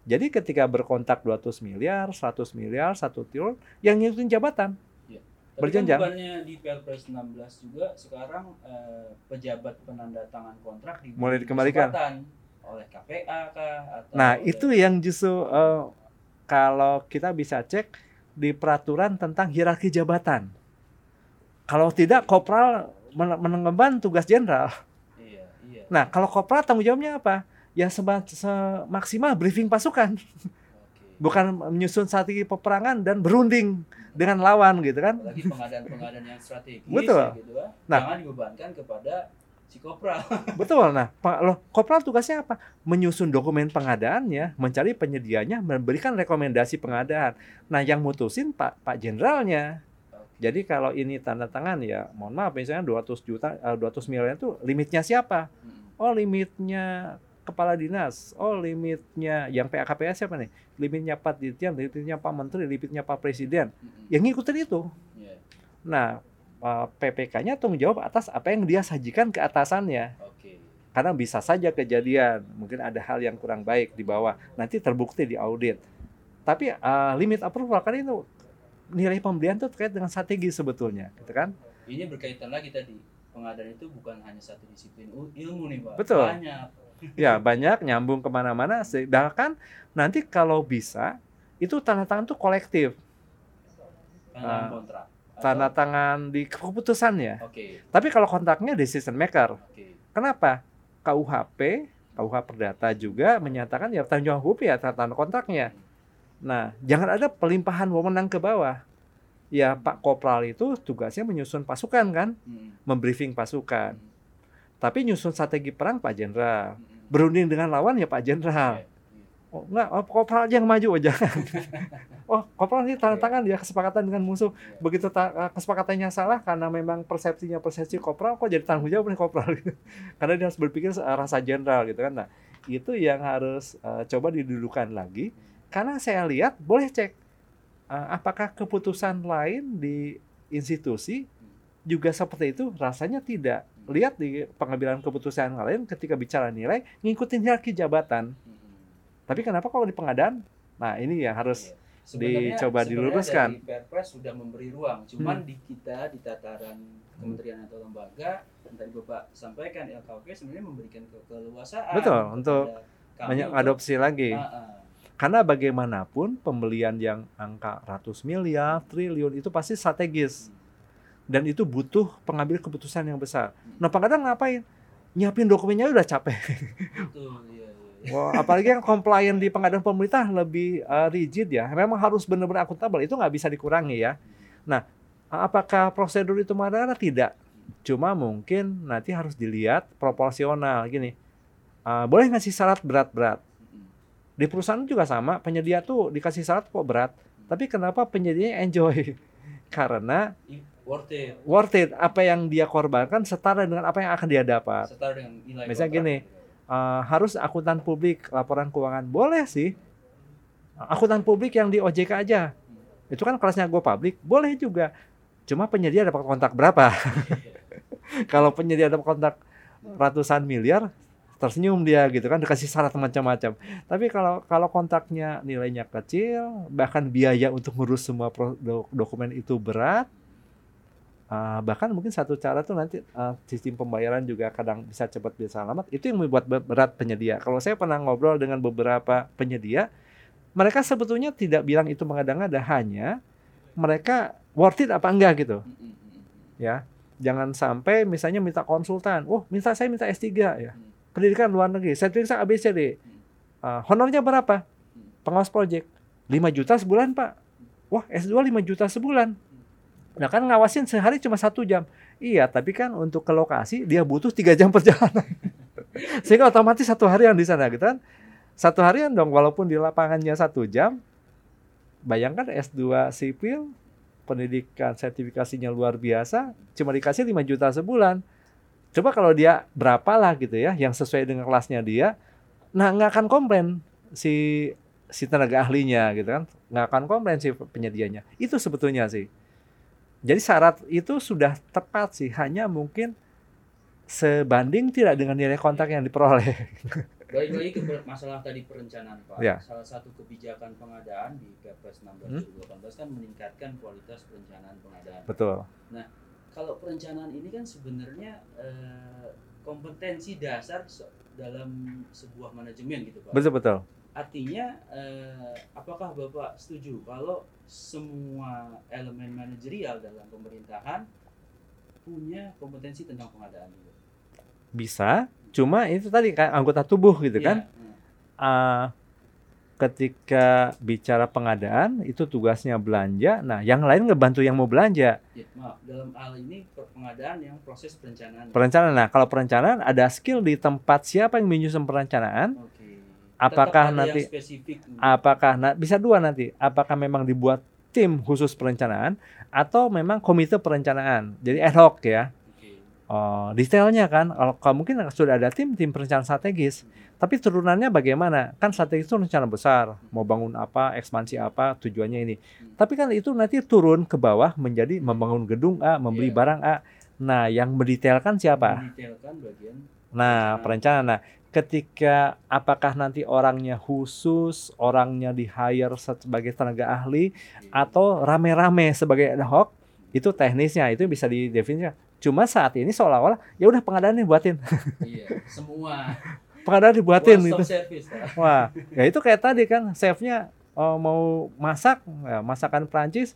jadi ketika berkontak 200 miliar 100 miliar 1 triliun yang ngikutin jabatan Tapi Berjenjang. Kan bukannya di Perpres 16 juga sekarang eh, pejabat penanda tangan kontrak Mulai dikembalikan. oleh KPA kah atau Nah, oleh- itu yang justru eh, kalau kita bisa cek di peraturan tentang hierarki jabatan. Kalau tidak, kopral men- mengemban tugas jenderal. Iya, iya. Nah, kalau kopral tanggung jawabnya apa? Ya sema- semaksimal briefing pasukan, Oke. bukan menyusun strategi peperangan dan berunding dengan lawan gitu kan? Apalagi pengadaan-pengadaan yang strategis Betul. ya gitu kan. Nah. Jangan dibebankan kepada si kopral. Betul. Nah, Pak loh, kopral tugasnya apa? Menyusun dokumen pengadaannya, mencari penyedianya, memberikan rekomendasi pengadaan. Nah, yang mutusin Pak Pak Jenderalnya. Jadi kalau ini tanda tangan ya, mohon maaf misalnya 200 juta eh, 200 miliar itu limitnya siapa? Mm-mm. Oh, limitnya kepala dinas. Oh, limitnya yang PAKPS siapa nih? Limitnya Pak Dirjen, limitnya Pak Menteri, limitnya Pak Presiden. Mm-mm. Yang ngikutin itu. Iya. Nah, eh, PPK-nya tanggung jawab atas apa yang dia sajikan ke atasannya. Oke. Karena bisa saja kejadian, mungkin ada hal yang kurang baik di bawah, nanti terbukti di audit. Tapi uh, limit approval kan itu nilai pembelian itu terkait dengan strategi sebetulnya, gitu kan? Ini berkaitan lagi tadi. Pengadaan itu bukan hanya satu disiplin ilmu nih, Pak. Betul. Banyak. Ya banyak nyambung ke mana-mana, bahkan nanti kalau bisa itu tanda tangan tuh kolektif, Pengadaan Ah, kontrak. Tanda tangan di keputusannya. Oke. Tapi kalau kontraknya decision maker, Oke. kenapa? KUHP, KUH Perdata juga menyatakan ya tanggung jawab hukum ya tanda tangan kontraknya. Nah, jangan ada pelimpahan wewenang ke bawah. Ya, Pak Kopral itu tugasnya menyusun pasukan kan, Mm-mm. membriefing pasukan. Mm-mm. Tapi nyusun strategi perang Pak Jenderal. Mm-mm. Berunding dengan lawan ya Pak Jenderal. Iya, iya. Oh, enggak, oh, Kopral aja yang maju, oh, jangan. oh, Kopral ini tanda tangan ya kesepakatan dengan musuh. Iya. Begitu ta- kesepakatannya salah karena memang persepsinya persepsi Kopral kok jadi tanggung jawab nih Kopral gitu. Karena dia harus berpikir se- rasa jenderal gitu kan. Nah, itu yang harus eh, coba didudukan lagi karena saya lihat boleh cek eh, apakah keputusan lain di institusi juga seperti itu rasanya tidak lihat di pengambilan keputusan lain ketika bicara nilai ngikutin hierarki jabatan Mm-mm. Tapi kenapa kalau di pengadaan? Nah ini yang harus Iya. Sebenarnya- dicoba sebenarnya diluruskan. dari Perpres sudah memberi ruang, cuman Hmm. di kita di tataran kementerian atau lembaga yang tadi Bapak sampaikan LKP sebenarnya memberikan ke keleluasaan Betul, untuk mengadopsi lagi. Ah, ah. karena bagaimanapun pembelian yang angka ratus miliar triliun itu pasti strategis. Dan itu butuh pengambil keputusan yang besar. Nah pengadaan ngapain? Nyiapin dokumennya udah capek. Betul, iya, Wah, apalagi yang compliant di pengadaan pemerintah lebih uh, rigid ya. Memang harus benar-benar akuntabel itu nggak bisa dikurangi ya. Nah, apakah prosedur itu mana tidak. Cuma mungkin nanti harus dilihat proporsional. Gini uh, boleh ngasih syarat berat-berat? Di perusahaan juga sama penyedia tuh dikasih syarat kok berat. Tapi kenapa penyedianya enjoy? Karena worth it. worth it. Apa yang dia korbankan setara dengan apa yang akan dia dapat. Setara dengan nilai Misalnya kontrak, gini. Uh, harus akuntan publik laporan keuangan. Boleh sih. Akuntan publik yang di OJK aja. Itu kan kelasnya gue publik boleh juga. Cuma penyedia dapat kontak berapa? Kalau penyedia dapat kontak ratusan miliar tersenyum dia gitu kan dikasih syarat macam-macam. Tapi kalau kalau kontraknya nilainya kecil bahkan biaya untuk ngurus semua dokumen itu berat uh, bahkan mungkin satu cara tuh nanti uh, sistem pembayaran juga kadang bisa cepat bisa lambat itu yang membuat berat penyedia kalau saya pernah ngobrol dengan beberapa penyedia mereka sebetulnya tidak bilang itu mengada-ngada hanya mereka worth it apa enggak gitu ya jangan sampai misalnya minta konsultan oh minta saya minta S3 ya pendidikan luar negeri, saya periksa ABCD. Uh, honornya berapa? Pengawas proyek 5 juta sebulan pak. Wah S2 5 juta sebulan. Nah kan ngawasin sehari cuma satu jam. Iya, tapi kan untuk ke lokasi dia butuh tiga jam perjalanan. Sehingga otomatis satu harian di sana gitu kan. Satu harian dong, walaupun di lapangannya satu jam. Bayangkan S2 sipil, pendidikan sertifikasinya luar biasa, cuma dikasih 5 juta sebulan. Coba kalau dia berapa lah gitu ya, yang sesuai dengan kelasnya dia, nah nggak akan komplain si si tenaga ahlinya gitu kan, nggak akan komplain si penyedianya. Itu sebetulnya sih. Jadi syarat itu sudah tepat sih, hanya mungkin sebanding tidak dengan nilai kontak yang diperoleh. Baik lagi ke masalah tadi perencanaan Pak. Ya. Salah satu kebijakan pengadaan di Kepres 16 hmm? 2018 kan meningkatkan kualitas perencanaan pengadaan. Betul. Nah, kalau perencanaan ini kan sebenarnya eh, kompetensi dasar dalam sebuah manajemen gitu pak. Betul betul. Artinya eh, apakah bapak setuju kalau semua elemen manajerial dalam pemerintahan punya kompetensi tentang pengadaan itu? Bisa, cuma itu tadi kan anggota tubuh gitu ya, kan. Uh, ketika bicara pengadaan itu tugasnya belanja. Nah, yang lain ngebantu yang mau belanja. Ya, maaf, dalam hal ini pengadaan yang proses perencanaan. Perencanaan. Nah, kalau perencanaan ada skill di tempat siapa yang menyusun perencanaan. Oke. Apakah nanti. Apakah nah, bisa dua nanti. Apakah memang dibuat tim khusus perencanaan atau memang komite perencanaan. Jadi ad hoc ya. Oh, detailnya kan, kalau mungkin sudah ada tim tim perencanaan strategis, tapi turunannya bagaimana? Kan strategis itu rencana besar, mau bangun apa, ekspansi apa, tujuannya ini. Tapi kan itu nanti turun ke bawah menjadi membangun gedung A, membeli yeah. barang A. Nah, yang mendetailkan siapa? Mendetailkan bagian. Nah, perencanaan. Nah, ketika apakah nanti orangnya khusus, orangnya di hire sebagai tenaga ahli, atau rame-rame sebagai ad hoc, itu teknisnya itu bisa didefinisikan Cuma saat ini seolah-olah ya udah pengadaan nih buatin. Iya, semua. pengadaan dibuatin itu. Service, Wah, ya itu kayak tadi kan chefnya oh, mau masak, ya, masakan Prancis,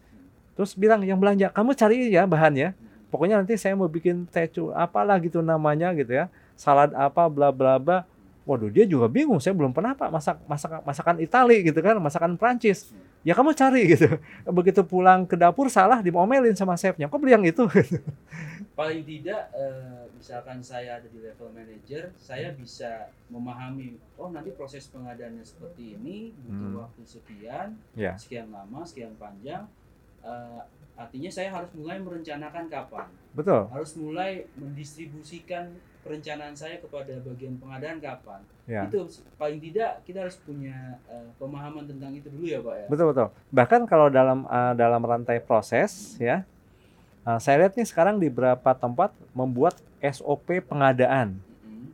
terus bilang yang belanja kamu cari ya bahannya. Pokoknya nanti saya mau bikin tecu apalah gitu namanya gitu ya. Salad apa bla bla bla. Waduh, dia juga bingung. Saya belum pernah Pak masak masak masakan Itali gitu kan, masakan Prancis. Ya kamu cari gitu. Begitu pulang ke dapur salah diomelin sama chefnya. Kok beli yang itu? Paling tidak eh, misalkan saya ada di level manager, saya bisa memahami oh nanti proses pengadaannya seperti ini, butuh hmm. waktu sekian, yeah. sekian lama, sekian panjang. Uh, artinya saya harus mulai merencanakan kapan. Betul. Harus mulai mendistribusikan perencanaan saya kepada bagian pengadaan kapan. Ya. itu paling tidak kita harus punya uh, pemahaman tentang itu dulu ya pak ya. Betul betul. Bahkan kalau dalam uh, dalam rantai proses ya uh, saya lihat nih sekarang di beberapa tempat membuat SOP pengadaan. Hmm.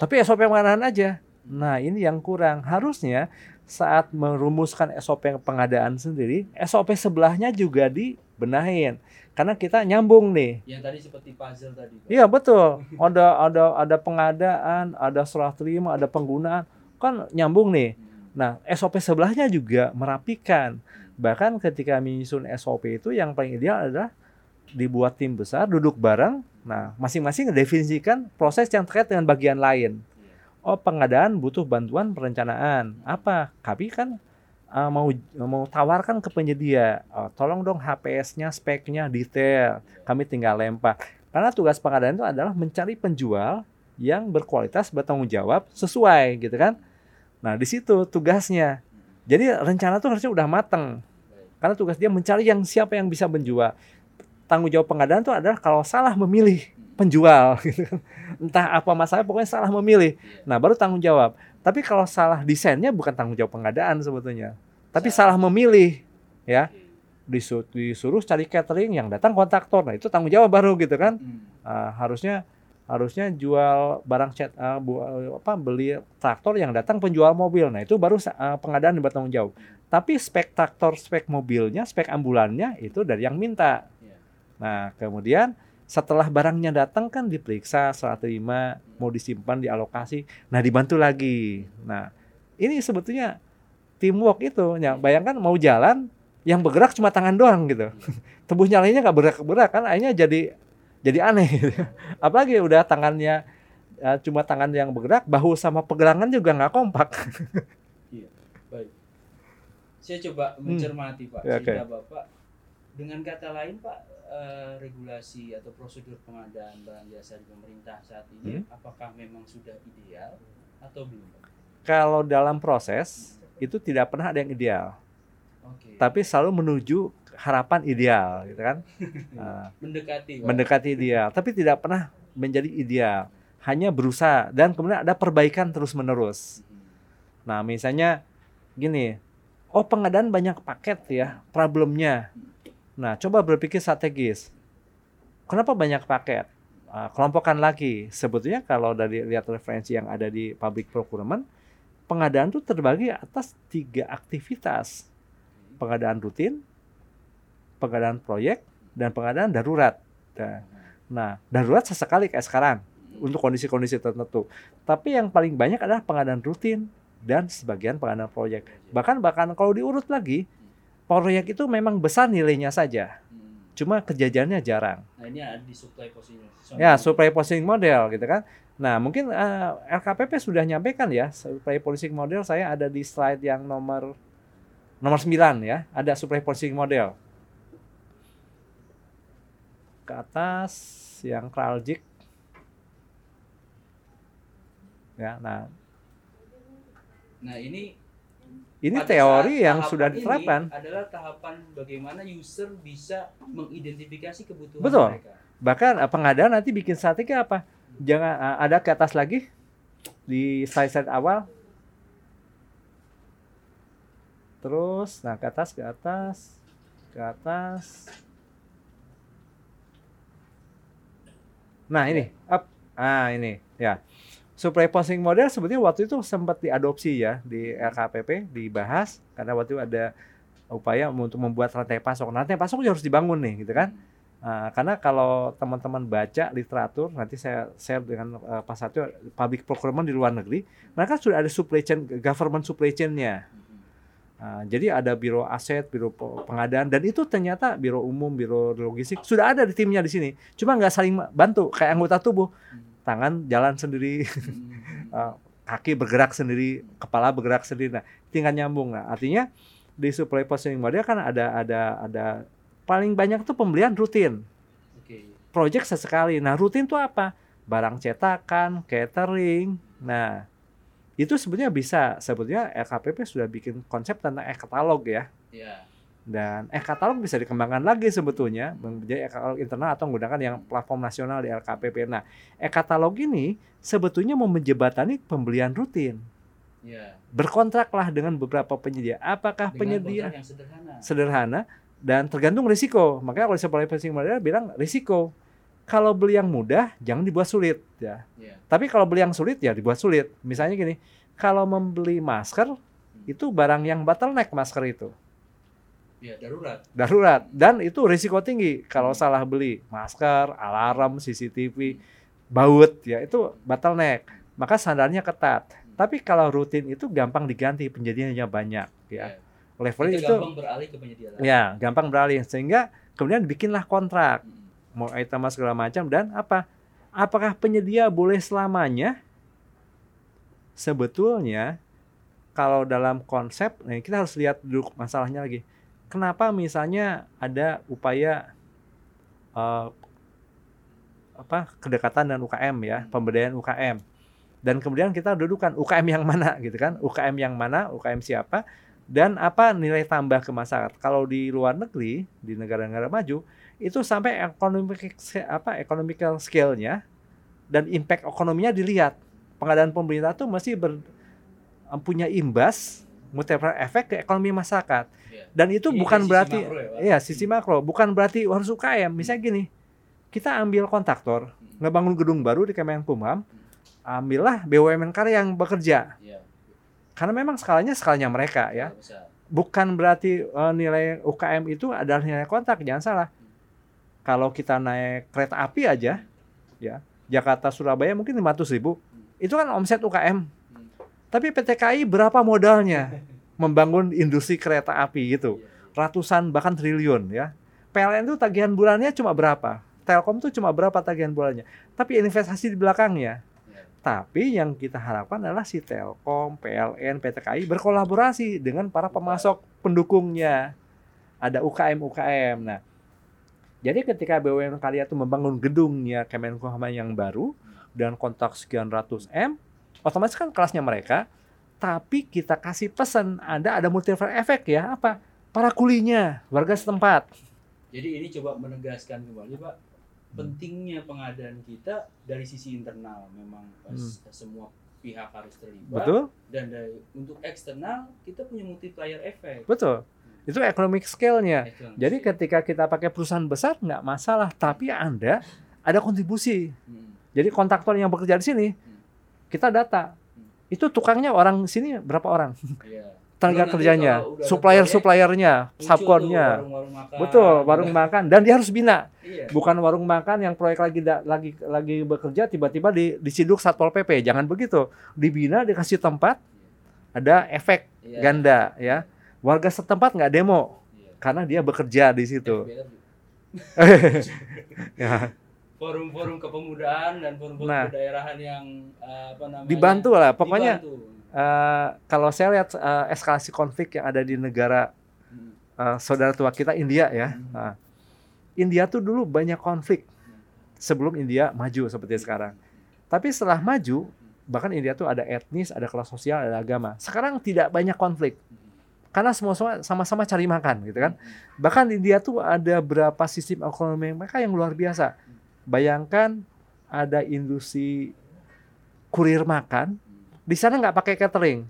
tapi SOP pengadaan aja. Nah ini yang kurang. Harusnya saat merumuskan SOP pengadaan sendiri SOP sebelahnya juga dibenahin karena kita nyambung nih. Yang tadi seperti puzzle tadi. Iya betul. Ada ada ada pengadaan, ada serah terima, ada penggunaan, kan nyambung nih. Nah SOP sebelahnya juga merapikan. Bahkan ketika menyusun SOP itu yang paling ideal adalah dibuat tim besar, duduk bareng. Nah masing-masing definisikan proses yang terkait dengan bagian lain. Oh pengadaan butuh bantuan perencanaan. Apa? Kami kan uh, mau mau tawarkan ke penyedia, oh, tolong dong HPS-nya, speknya detail, kami tinggal lempar. Karena tugas pengadaan itu adalah mencari penjual yang berkualitas, bertanggung jawab, sesuai gitu kan. Nah di situ tugasnya. Jadi rencana tuh harusnya udah mateng. Karena tugas dia mencari yang siapa yang bisa menjual. Tanggung jawab pengadaan itu adalah kalau salah memilih penjual gitu kan. Entah apa masalah pokoknya salah memilih. Nah, baru tanggung jawab. Tapi kalau salah desainnya bukan tanggung jawab pengadaan sebetulnya. Tapi salah memilih ya. Disuruh, disuruh cari catering yang datang kontraktor. Nah, itu tanggung jawab baru gitu kan. Uh, harusnya harusnya jual barang cet uh, bu, apa beli traktor yang datang penjual mobil. Nah, itu baru uh, pengadaan yang bertanggung jawab. Tapi spek traktor, spek mobilnya, spek ambulannya itu dari yang minta. Iya. Nah, kemudian setelah barangnya datang kan diperiksa, serah terima, mau disimpan, dialokasi. Nah, dibantu lagi. Nah, ini sebetulnya teamwork itu. Ya, bayangkan mau jalan yang bergerak cuma tangan doang gitu. Tembus nyalanya nggak bergerak-gerak kan akhirnya jadi jadi aneh gitu. Apalagi udah tangannya ya, cuma tangan yang bergerak, bahu sama pegerangan juga nggak kompak. Iya, baik. Saya coba mencermati Pak, Ya, sehingga Bapak dengan kata lain Pak, eh, regulasi atau prosedur pengadaan barang jasa di pemerintah saat ini Hmm. apakah memang sudah ideal atau belum? Kalau dalam proses itu tidak pernah ada yang ideal, Oke. tapi selalu menuju harapan ideal, gitu kan? Nah, mendekati Pak. mendekati ideal, tapi tidak pernah menjadi ideal. Hanya berusaha dan kemudian ada perbaikan terus-menerus. Mhm. Nah, misalnya gini, oh pengadaan banyak paket ya, problemnya. Nah, coba berpikir strategis. Kenapa banyak paket? Ah, kelompokkan lagi. Sebetulnya kalau dari lihat referensi yang ada di public procurement, pengadaan itu terbagi atas tiga aktivitas. Pengadaan rutin, pengadaan proyek, dan pengadaan darurat. Nah, Nah, darurat sesekali kayak sekarang untuk kondisi-kondisi tertentu. Tapi yang paling banyak adalah pengadaan rutin dan sebagian pengadaan proyek. Bahkan bahkan kalau diurut lagi, proyek itu memang besar nilainya saja. Hmm. Cuma kejadiannya jarang. Nah ini ada di supply position. Ya, supply positioning model gitu kan. Nah, mungkin eh, LKPP sudah nyampaikan ya, supply positioning model saya ada di slide yang nomor nomor 9 ya, ada supply positioning model. Ke atas yang Kraljik. Ya, nah Nah ini ini pada teori yang sudah ini diterapkan. adalah tahapan bagaimana user bisa mengidentifikasi kebutuhan Betul. mereka. Bahkan eh, pengadaan nanti bikin strategi apa? Jangan eh, ada ke atas lagi di slide-slide awal. Terus, nah ke atas, ke atas, ke atas. Nah ini, up. Ah ini, ya. Supply posting model sebetulnya waktu itu sempat diadopsi ya di LKPP, dibahas karena waktu itu ada upaya untuk membuat rantai pasok. Nah, rantai pasok harus dibangun nih, gitu kan? Nah, karena kalau teman-teman baca literatur, nanti saya share dengan uh, Pak Satyo, public procurement di luar negeri, mereka sudah ada supply chain, government supply chain-nya. Nah, jadi ada biro aset, biro pe- pengadaan, dan itu ternyata biro umum, biro logistik sudah ada di timnya di sini. Cuma nggak saling bantu, kayak anggota tubuh, tangan jalan sendiri, Hmm. uh, kaki bergerak sendiri, kepala bergerak sendiri. Nah, tinggal nyambung. Nah, artinya di supply positioning model kan ada ada ada paling banyak tuh pembelian rutin project sesekali. Nah, rutin itu apa? Barang cetakan, catering. Nah, itu sebetulnya bisa. Sebetulnya LKPP sudah bikin konsep tentang e-katalog ya. Ya. Dan e-katalog bisa dikembangkan lagi sebetulnya menjadi e-katalog internal atau menggunakan yang platform nasional di LKPP. Nah, e-katalog ini sebetulnya mau menjebatani pembelian rutin. Ya. Berkontraklah dengan beberapa penyedia. Apakah Dengan penyedia yang sederhana. sederhana dan tergantung risiko. Makanya kalau supply pricing model bilang risiko. Kalau beli yang mudah jangan dibuat sulit ya. Ya. Tapi kalau beli yang sulit ya dibuat sulit. Misalnya gini, kalau membeli masker itu barang yang bottleneck masker itu Ya darurat. darurat dan itu risiko tinggi kalau salah beli masker, alarm, CCTV, baut ya itu bottleneck. Maka standarnya ketat. Tapi kalau rutin itu gampang diganti penjadiannya banyak ya. Levelnya Itu itu gampang beralih ke penyedia lain. Ya, gampang beralih sehingga kemudian bikinlah kontrak Hmm. mau item segala macam dan apa? Apakah penyedia boleh selamanya? Sebetulnya kalau dalam konsep, nah kita harus lihat dulu masalahnya lagi. Kenapa misalnya ada upaya eh, apa kedekatan dan UKM ya, pemberdayaan UKM. Dan kemudian kita dudukan UKM yang mana gitu kan? UKM yang mana, UKM siapa, dan apa nilai tambah ke masyarakat. Kalau di luar negeri, di negara-negara maju, itu sampai economic apa economical scale-nya dan impact ekonominya dilihat. Pengadaan pemerintah itu masih ber, punya imbas multiplier efek ke ekonomi masyarakat. Ya. Dan itu Ini bukan dari sisi berarti makro ya? Iya, sisi makro. Bukan berarti harus UKM. Misalnya gini, kita ambil kontraktor, ngebangun gedung baru di Kemenkumham, ambillah BUMN karya yang bekerja. Iya. Karena memang skalanya skalanya mereka ya. Bukan berarti eh, nilai UKM itu adalah nilai kontrak, jangan salah. Kalau kita naik kereta api aja, ya Jakarta Surabaya mungkin 500 ribu, itu kan omset UKM. Hmm. Tapi PT KAI berapa modalnya membangun industri kereta api gitu? Iya, iya. Ratusan bahkan triliun ya. PLN itu tagihan bulannya cuma berapa? Telkom tuh cuma berapa tagihan bulannya? Tapi investasi di belakangnya. Iya. Tapi yang kita harapkan adalah si Telkom, PLN, PT KAI berkolaborasi dengan para pemasok pendukungnya. Ada UKM-UKM. Nah, jadi ketika BUMN Karya itu membangun gedungnya Kemenkumham yang baru dengan kontrak sekian ratus M, otomatis kan kelasnya mereka. Tapi kita kasih pesan, ada ada multiplier efek ya apa? Para kulinya, warga setempat. Jadi ini coba menegaskan kembali Pak pentingnya pengadaan kita dari sisi internal memang pas semua pihak harus terlibat Betul? dan dari untuk eksternal kita punya multiplier effect. Betul. Itu economic scale-nya. Jadi ketika kita pakai perusahaan besar nggak masalah, tapi Anda ada kontribusi. Hmm. Jadi kontraktor yang bekerja di sini, kita data. Itu tukangnya orang sini berapa orang? Iya. Tenaga kerjanya, supplier-suppliernya, Muncul tuh subkonnya. Betul, warung makan dan dia harus bina. Iya. Bukan warung makan yang proyek lagi lagi lagi bekerja tiba-tiba di, disiduk Satpol PP. Jangan begitu. Dibina dikasih tempat ada efek Iya. ganda ya. Warga setempat nggak demo Iya. karena dia bekerja di situ. Ya. Forum-forum kepemudaan dan forum-forum Nah. kedaerahan yang eh, apa namanya? Dibantu lah, pokoknya dibantu. eh, kalau saya lihat eh, eskalasi konflik yang ada di negara Hmm. eh, saudara tua kita India ya. Hmm. Nah, India tuh dulu banyak konflik sebelum India maju seperti sekarang. Tapi setelah maju, bahkan India tuh ada etnis, ada kelas sosial, ada agama. Sekarang tidak banyak konflik karena semua semua sama-sama cari makan gitu kan. Bahkan India tuh ada berapa sistem ekonomi mereka yang luar biasa. Bayangkan ada industri kurir makan, di sana nggak pakai catering,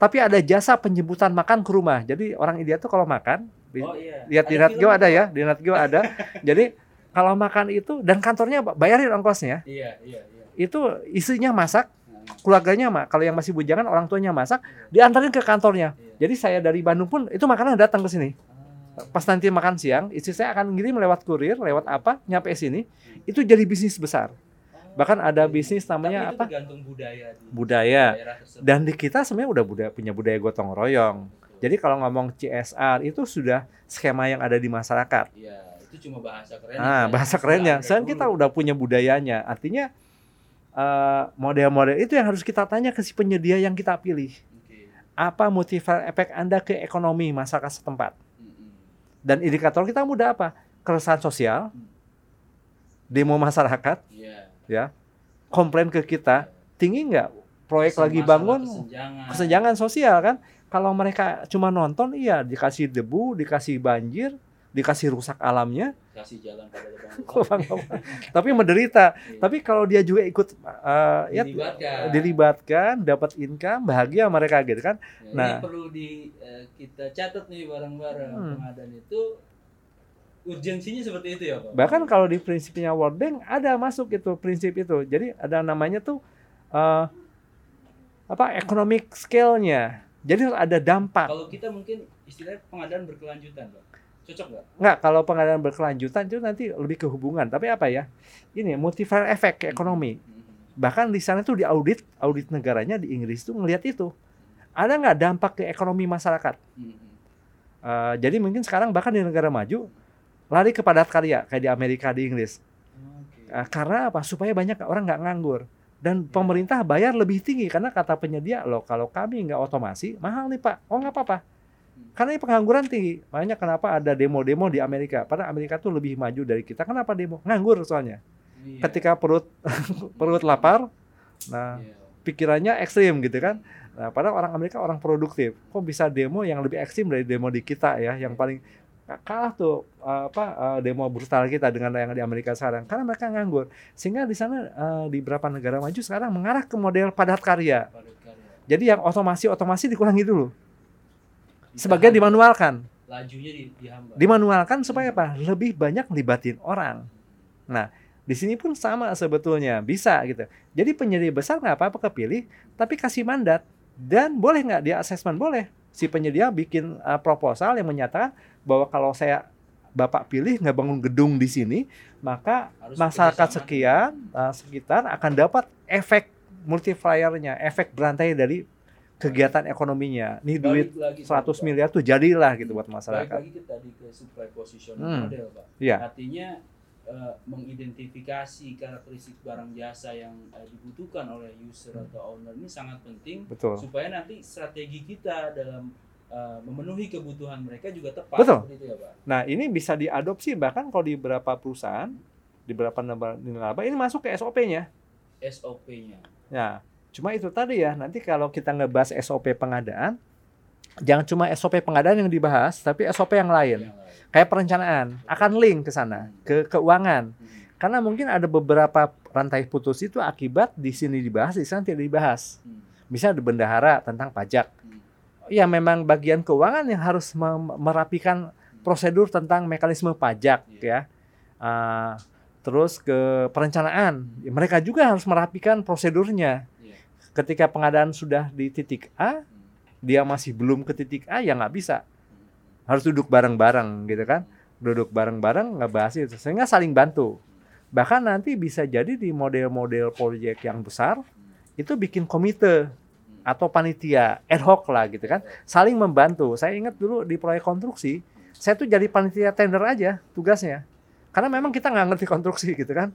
tapi ada jasa penjemputan makan ke rumah. Jadi orang India tuh kalau makan, Oh iya. lihat di Natgeo ada ya, di Natgeo ada. Jadi kalau makan itu dan kantornya bayarin ongkosnya, Iya, iya, iya. itu istrinya masak, Nah, keluarganya mak. Kalau yang masih bujangan orang tuanya masak, diantarin ke kantornya. iya. Jadi saya dari Bandung pun itu makanan datang ke sini. Pas nanti makan siang, istri saya akan ngirim lewat kurir, lewat apa, nyampe sini. Itu jadi bisnis besar. Bahkan ada bisnis namanya Tapi itu apa? tergantung budaya di Budaya. Dan di kita sebenarnya udah budaya, punya budaya gotong royong. Jadi kalau ngomong CSR itu sudah skema yang ada di masyarakat. Iya, itu cuma bahasa keren. Ah, bahasa kerennya. Sekarang kita udah punya budayanya. Artinya eh, model-model itu yang harus kita tanya ke si penyedia yang kita pilih. Oke. Apa multiplier efek Anda ke ekonomi masyarakat setempat? Dan indikator kita mudah apa? Keresahan sosial, demo masyarakat, Iya. ya, komplain ke kita, tinggi nggak? Proyek lagi Masalah bangun, kesenjangan. kesenjangan sosial kan? Kalau mereka cuma nonton, iya dikasih debu, dikasih banjir, dikasih rusak alamnya, kasih jalan pada lubang-lubang. tapi menderita. Iya. Tapi kalau dia juga ikut uh, ya Dilibatkan. dilibatkan, dapat income, bahagia mereka gitu kan. Ya, Nah. ini perlu di eh, kita catat nih bareng-bareng Hmm. pengadaan itu urgensinya seperti itu ya Pak. Bahkan kalau di prinsipnya World Bank ada masuk itu prinsip itu. Jadi ada namanya tuh uh, apa economic scale-nya. Jadi harus ada dampak. kalau kita mungkin istilahnya pengadaan berkelanjutan Pak. Cocok nggak? Enggak, kalau pengadaan berkelanjutan itu nanti lebih ke hubungan. Tapi apa ya? Ini multiplier effect ke ekonomi. Mhm. Bahkan di sana tuh di audit, audit negaranya di Inggris tuh ngelihat itu. Ada nggak dampak ke ekonomi masyarakat? Uh, jadi mungkin sekarang bahkan di negara maju lari ke padat karya kayak di Amerika di Inggris. Uh, karena apa? Supaya banyak orang nggak nganggur dan pemerintah bayar lebih tinggi karena kata penyedia loh kalau kami nggak otomasi mahal nih pak. Oh nggak apa-apa. Karena ini pengangguran tinggi. Makanya kenapa ada demo-demo di Amerika? Padahal Amerika tuh lebih maju dari kita. Kenapa demo? Nganggur soalnya. Iya. Ketika perut perut lapar, nah Iya. pikirannya ekstrim gitu kan. Nah, padahal orang Amerika orang produktif. Kok bisa demo yang lebih ekstrim dari demo di kita ya, yang paling kalah tuh uh, apa uh, demo brutal kita dengan yang di Amerika sekarang karena mereka nganggur. Sehingga di sana uh, di beberapa negara maju sekarang mengarah ke model padat karya. Padat karya. Jadi yang otomasi-otomasi dikurangi dulu. Sebagian dimanualkan. lajunya di, dihambat. Dimanualkan supaya apa? Lebih banyak libatin orang. Nah, di sini pun sama sebetulnya bisa gitu. Jadi penyedia besar nggak apa-apa kepilih, tapi kasih mandat dan boleh nggak dia asesmen boleh. Si penyedia bikin uh, proposal yang menyatakan bahwa kalau saya bapak pilih nggak bangun gedung di sini, maka Harus masyarakat sekian uh, sekitar akan dapat efek multipliernya, efek berantai dari kegiatan ekonominya. Nih duit Balik lagi 100 Pak. miliar tuh jadilah gitu buat Balik masyarakat. lagi ke tadi ke supply position Hmm. model, Pak. Iya. Artinya eh, mengidentifikasi karakteristik barang jasa yang eh, dibutuhkan oleh user atau owner ini sangat penting Betul. supaya nanti strategi kita dalam eh, memenuhi kebutuhan mereka juga tepat Betul. seperti itu ya, Pak. Nah, ini bisa diadopsi bahkan kalau di beberapa perusahaan, di beberapa neba- nirlaba ini masuk ke SOP-nya. SOP-nya. Ya, cuma itu tadi ya. Nanti kalau kita ngebahas SOP pengadaan, jangan cuma SOP pengadaan yang dibahas, tapi SOP yang lain. Yang lain. Kayak perencanaan, akan link ke sana, ke keuangan. Hmm. Karena mungkin ada beberapa rantai putus itu akibat di sini dibahas, di sana tidak dibahas. Hmm. Bisa ada bendahara tentang pajak. Hmm. Ya memang bagian keuangan yang harus merapikan prosedur tentang mekanisme pajak Iya. ya. Ah, terus ke perencanaan, Ya, mereka juga harus merapikan prosedurnya. Ketika pengadaan sudah di titik A, dia masih belum ke titik A ya nggak bisa. Harus duduk bareng-bareng gitu kan. Duduk bareng-bareng ngebahas itu sehingga saling bantu. Bahkan nanti bisa jadi di model-model proyek yang besar itu bikin komite atau panitia ad hoc lah gitu kan saling membantu saya ingat dulu di proyek konstruksi saya tuh jadi panitia tender aja tugasnya karena memang kita nggak ngerti konstruksi gitu kan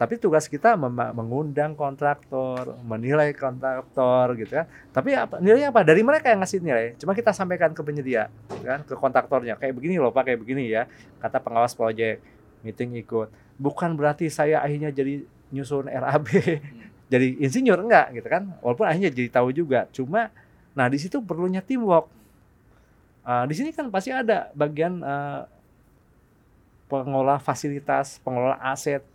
tapi tugas kita mengundang kontraktor menilai kontraktor gitu kan tapi apa nilainya apa? Dari mereka yang ngasih nilai. Cuma kita sampaikan ke penyedia kan ke kontraktornya. Kayak begini loh pak kayak begini ya kata pengawas proyek meeting ikut. Bukan berarti saya akhirnya jadi nyusun RAB hmm. jadi insinyur enggak gitu kan. Walaupun akhirnya jadi tahu juga. Cuma nah di situ perlunya teamwork. Ah, di sini kan pasti ada bagian eh, pengelola fasilitas pengelola aset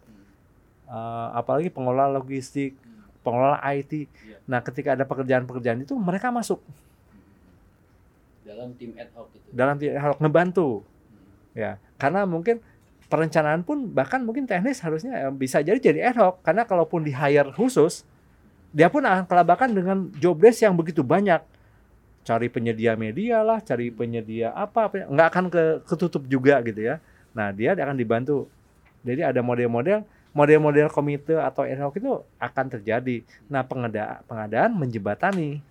eh, apalagi pengelola logistik Hmm. pengelola IT Iya. nah ketika ada pekerjaan-pekerjaan itu mereka masuk dalam tim ad hoc itu. dalam ti- harus ngebantu Hmm. ya karena mungkin perencanaan pun bahkan mungkin teknis harusnya eh, bisa jadi jadi ad hoc karena kalaupun di hire khusus dia pun akan kelabakan dengan job desk yang begitu banyak cari penyedia media lah cari penyedia apa, apa nggak akan ke ketutup juga gitu ya nah dia akan dibantu jadi ada model-model model-model komite atau ad hoc itu akan terjadi. Nah pengadaan pengadaan menjembatani.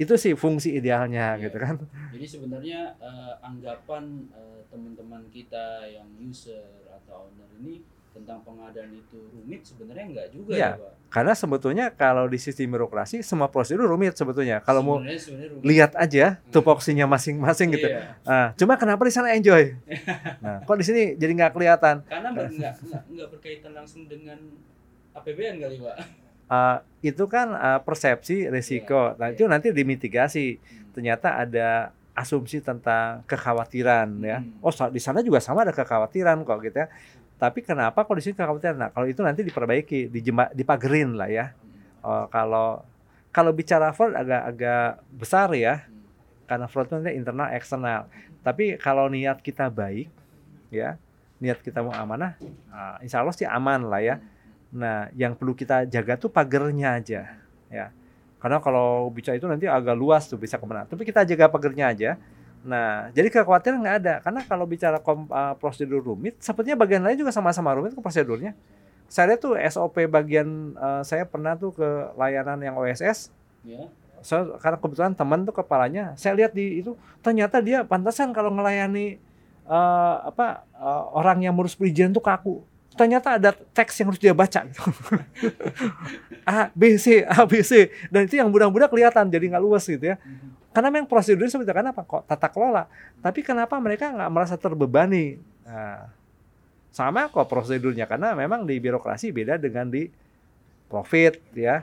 Itu sih fungsi idealnya Iya. gitu kan. Jadi sebenarnya eh, anggapan eh, teman-teman kita yang user atau owner ini tentang pengadaan itu rumit sebenarnya enggak juga Iya. ya Pak. Karena sebetulnya kalau di sistem birokrasi semua prosedur rumit sebetulnya. Kalau mau Sebenarnya- rumit. lihat aja tupoksinya masing-masing gitu. Iya. Ah, cuma kenapa di sana enjoy? Nah, kok di sini jadi nggak kelihatan? Karena enggak, enggak, enggak berkaitan langsung dengan APBN kali Pak. Ah, itu kan ah, persepsi risiko. Nah, Iya. itu nanti dimitigasi. Hmm. Ternyata ada asumsi tentang kekhawatiran ya. Hmm. Oh, di sana juga sama ada kekhawatiran kok gitu ya. Tapi kenapa kok di sini? Nah, kalau itu nanti diperbaiki, dipagerin lah ya. Oh, kalau kalau bicara fraud agak-agak besar ya. Karena fraud itu nanti internal eksternal. Tapi kalau niat kita baik, ya, niat kita mau amanah, ah, insya Allah sih aman lah ya. Nah, yang perlu kita jaga tuh pagernya aja, ya. Karena kalau bicara itu nanti agak luas tuh bisa ke mana. Tapi kita jaga pagernya aja. Nah, jadi kekhawatiran nggak ada. Karena kalau bicara kom- ah, prosedur rumit, sepertinya bagian lain juga sama-sama rumit kok prosedurnya. Saya lihat tuh SOP bagian eh, saya pernah tuh ke layanan yang OSS, Ya. saya karena kebetulan teman tuh kepalanya saya lihat di itu ternyata dia pantasan kalau ngelayani eh, apa eh, orang yang ngurus perizinan tuh kaku ternyata ada teks yang harus dia baca gitu. A B C A B C dan itu yang mudah-mudah kelihatan jadi nggak luas gitu ya Hmm. Karena memang prosedurnya itu kenapa kok tata kelola. Tapi kenapa mereka nggak merasa terbebani? Nah, sama kok prosedurnya. Karena memang di birokrasi beda dengan di profit ya.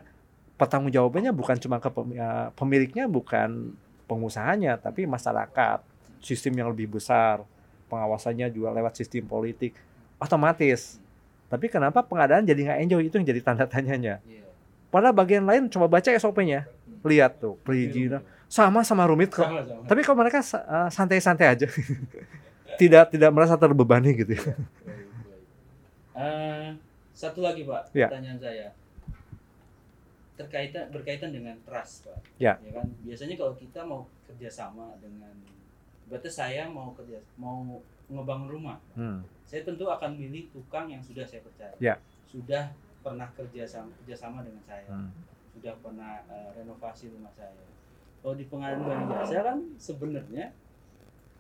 Pertanggungjawabannya bukan cuma ke ya, pemiliknya bukan pengusahanya tapi masyarakat. Sistem yang lebih besar pengawasannya juga lewat sistem politik otomatis. Tapi kenapa pengadaan jadi nggak enjoy? Itu yang jadi tanda tanyanya. Iya. padahal bagian lain coba baca SOP-nya lihat tuh perizinan sama sama rumit kok Sama-sama. tapi kalau mereka eh, santai-santai aja tidak tidak merasa terbebani gitu ya Baik, baik. Eh, satu lagi Pak, Ya. pertanyaan saya terkaitan berkaitan dengan trust Pak. Ya. kan biasanya kalau kita mau kerjasama dengan berarti saya mau kerja mau ngebangun rumah, Hmm. saya tentu akan milih tukang yang sudah saya percaya. Ya. Sudah pernah kerja sama kerjasama dengan saya, Hmm. sudah pernah eh, renovasi rumah saya. Kalau di pengadilan barang jasa kan sebenarnya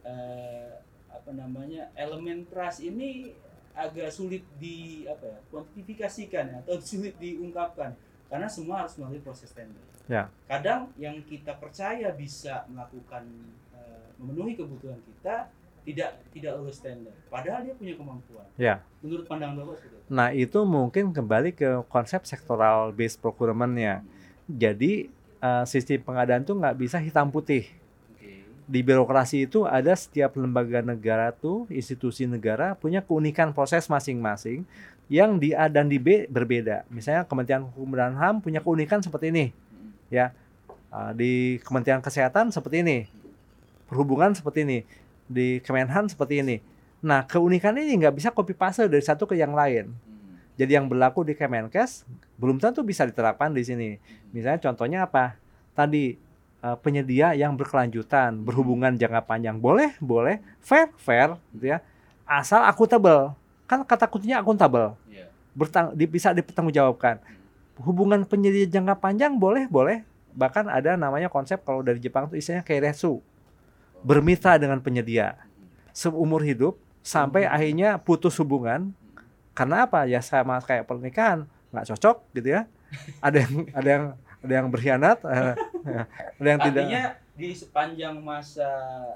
eh, apa namanya elemen trust ini agak sulit di apa ya kuantifikasikan ya, atau sulit diungkapkan karena semua harus melalui proses tender. Ya. Kadang yang kita percaya bisa melakukan eh, memenuhi kebutuhan kita tidak tidak lulus tender, padahal dia punya kemampuan. Ya. Menurut pandangan bapak itu. Nah itu mungkin kembali ke konsep sektoral based procurement-nya. Jadi eh, sistem pengadaan tuh nggak bisa hitam putih. Di birokrasi itu ada setiap lembaga negara tuh institusi negara punya keunikan proses masing-masing yang di A dan di B berbeda. Misalnya Kementerian Hukum dan HAM punya keunikan seperti ini. Mm. Uh, di Kementerian Kesehatan seperti ini, perhubungan seperti ini, di Kemenhan seperti ini. Nah, keunikan ini nggak bisa copy paste dari satu ke yang lain. Jadi yang berlaku di Kemenkes belum tentu bisa diterapkan di sini. Misalnya contohnya apa? Tadi uh, penyedia yang berkelanjutan, berhubungan jangka panjang boleh, boleh, fair, fair, gitu ya. Asal akuntabel. Kan kata kuncinya akuntabel. Iya. Bertang, bisa dipertanggungjawabkan. Hubungan penyedia jangka panjang boleh, boleh. Bahkan ada namanya konsep kalau dari Jepang itu istilahnya keiretsu. Bermitra dengan penyedia seumur hidup sampai Hmm. akhirnya putus hubungan karena apa? Ya sama kayak pernikahan. Nggak cocok gitu ya. Ada yang ada yang ada yang berkhianat eh, ada yang tidak. Artinya di sepanjang masa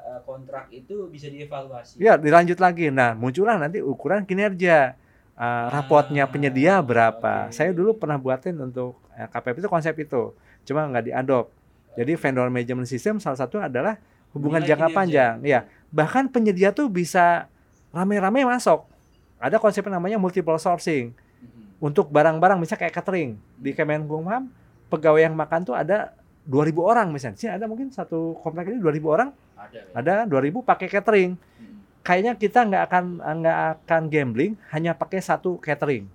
eh, kontrak itu bisa dievaluasi. ya dilanjut lagi. Nah muncullah nanti ukuran kinerja. Eh, rapotnya penyedia berapa? oke. saya dulu pernah buatin untuk KPP itu konsep itu. Cuma nggak diadop jadi vendor management system salah satu adalah hubungan Nilai jangka panjang. Ya bahkan penyedia tuh bisa rame-rame masuk ada konsep namanya multiple sourcing Mhm. untuk barang-barang misalnya kayak catering di Kemenkumham pegawai yang makan tuh ada 2000 orang misalnya. Sini ada mungkin satu komplek ini 2000 orang, Ada. ya? ada 2000 pakai catering. Mhm. Kayaknya kita nggak akan nggak akan gambling hanya pakai satu catering.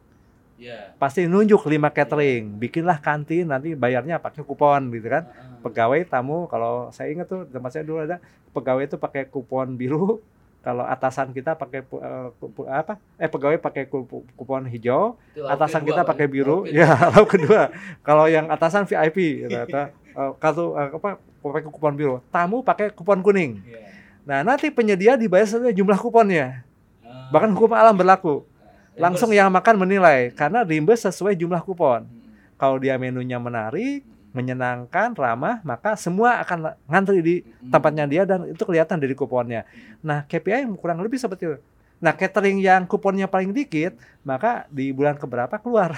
Ya. Pasti nunjuk lima catering, bikinlah kantin nanti bayarnya pakai kupon gitu kan. Heeh. Pegawai tamu kalau saya ingat tuh tempat saya dulu ada pegawai itu pakai kupon biru, kalau atasan kita pakai kupu- apa? Eh pegawai pakai kupon hijau, Itu atasan kedua, kita Pak. pakai biru ya lalu kedua kalau yang atasan VIP gitu, atau eh, kartu eh, apa pakai kupon biru tamu pakai kupon kuning Iya. nah nanti penyedia dibayar sesuai jumlah kuponnya Ah. bahkan hukum alam berlaku Ah, langsung yang makan menilai karena reimburse sesuai jumlah kupon Mhm. kalau dia menunya menarik. Menyenangkan ramah maka semua akan ngantri di tempatnya dia dan itu kelihatan dari kuponnya nah KPI kurang lebih seperti itu nah catering yang kuponnya paling dikit maka di bulan keberapa keluar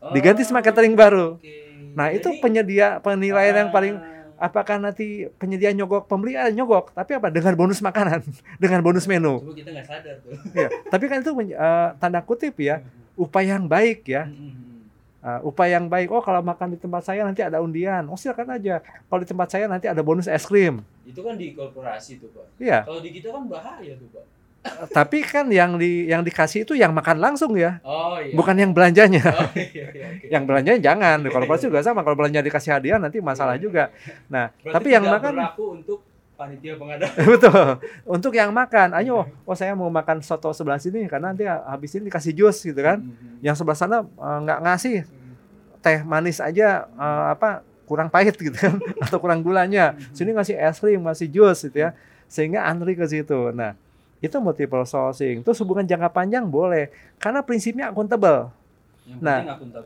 Oh, diganti sama catering baru. Nah, itu penyedia penilaian yang paling ah, apakah nanti penyedia nyogok pembeli ada nyogok, tapi apa dengan bonus makanan, dengan bonus menu. Cuma kita nggak sadar tuh. ya. Tapi kan itu eh, tanda kutip ya, upaya yang baik ya. Mhm. Eh, upaya yang baik. Oh, kalau makan di tempat saya nanti ada undian. Oh, silakan aja. Kalau di tempat saya nanti ada bonus es krim. Itu kan di korporasi tuh pak. Iya. Kalau di kita kan bahaya tuh pak. Eh, tapi kan yang di yang dikasih itu yang makan langsung ya, Oh iya. bukan yang belanjanya. Oh, iya, iya, oke. yang belanjanya jangan. Di korporasi juga sama. Kalau belanja dikasih hadiah nanti masalah Iya, juga. iya. Nah, Berarti tapi yang makan berlaku untuk panitia pengadaan. Betul. Untuk yang makan, ayo, oh saya mau makan soto sebelah sini karena nanti habis ini dikasih jus gitu kan. Mhm. Yang sebelah sana eh, nggak ngasih Mhm. teh manis aja eh, apa kurang pahit gitu kan atau kurang gulanya. Sini ngasih es krim, ngasih jus gitu ya. Sehingga antri ke situ. Nah, itu multiple sourcing. Terus hubungan jangka panjang boleh karena prinsipnya akuntabel. Yang Nah.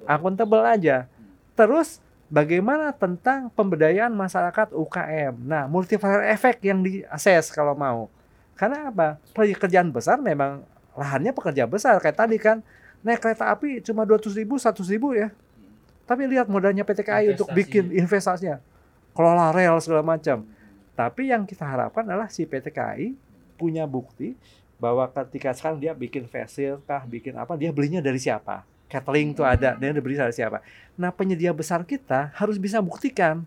Akuntabel aja. Terus bagaimana tentang pemberdayaan masyarakat UKM? Nah, multiplier effect yang diakses kalau mau. Karena apa? Pekerjaan besar memang lahannya pekerja besar kayak tadi kan naik kereta api cuma 200 ribu, 100 ribu ya. Tapi lihat modalnya PT KAI untuk bikin investasinya, kelola rel segala macam. Tapi yang kita harapkan adalah si PT KAI punya bukti bahwa ketika sekarang dia bikin facial kah, bikin apa, dia belinya dari siapa? Catering tuh ada, dia beli dari siapa? Nah penyedia besar kita harus bisa buktikan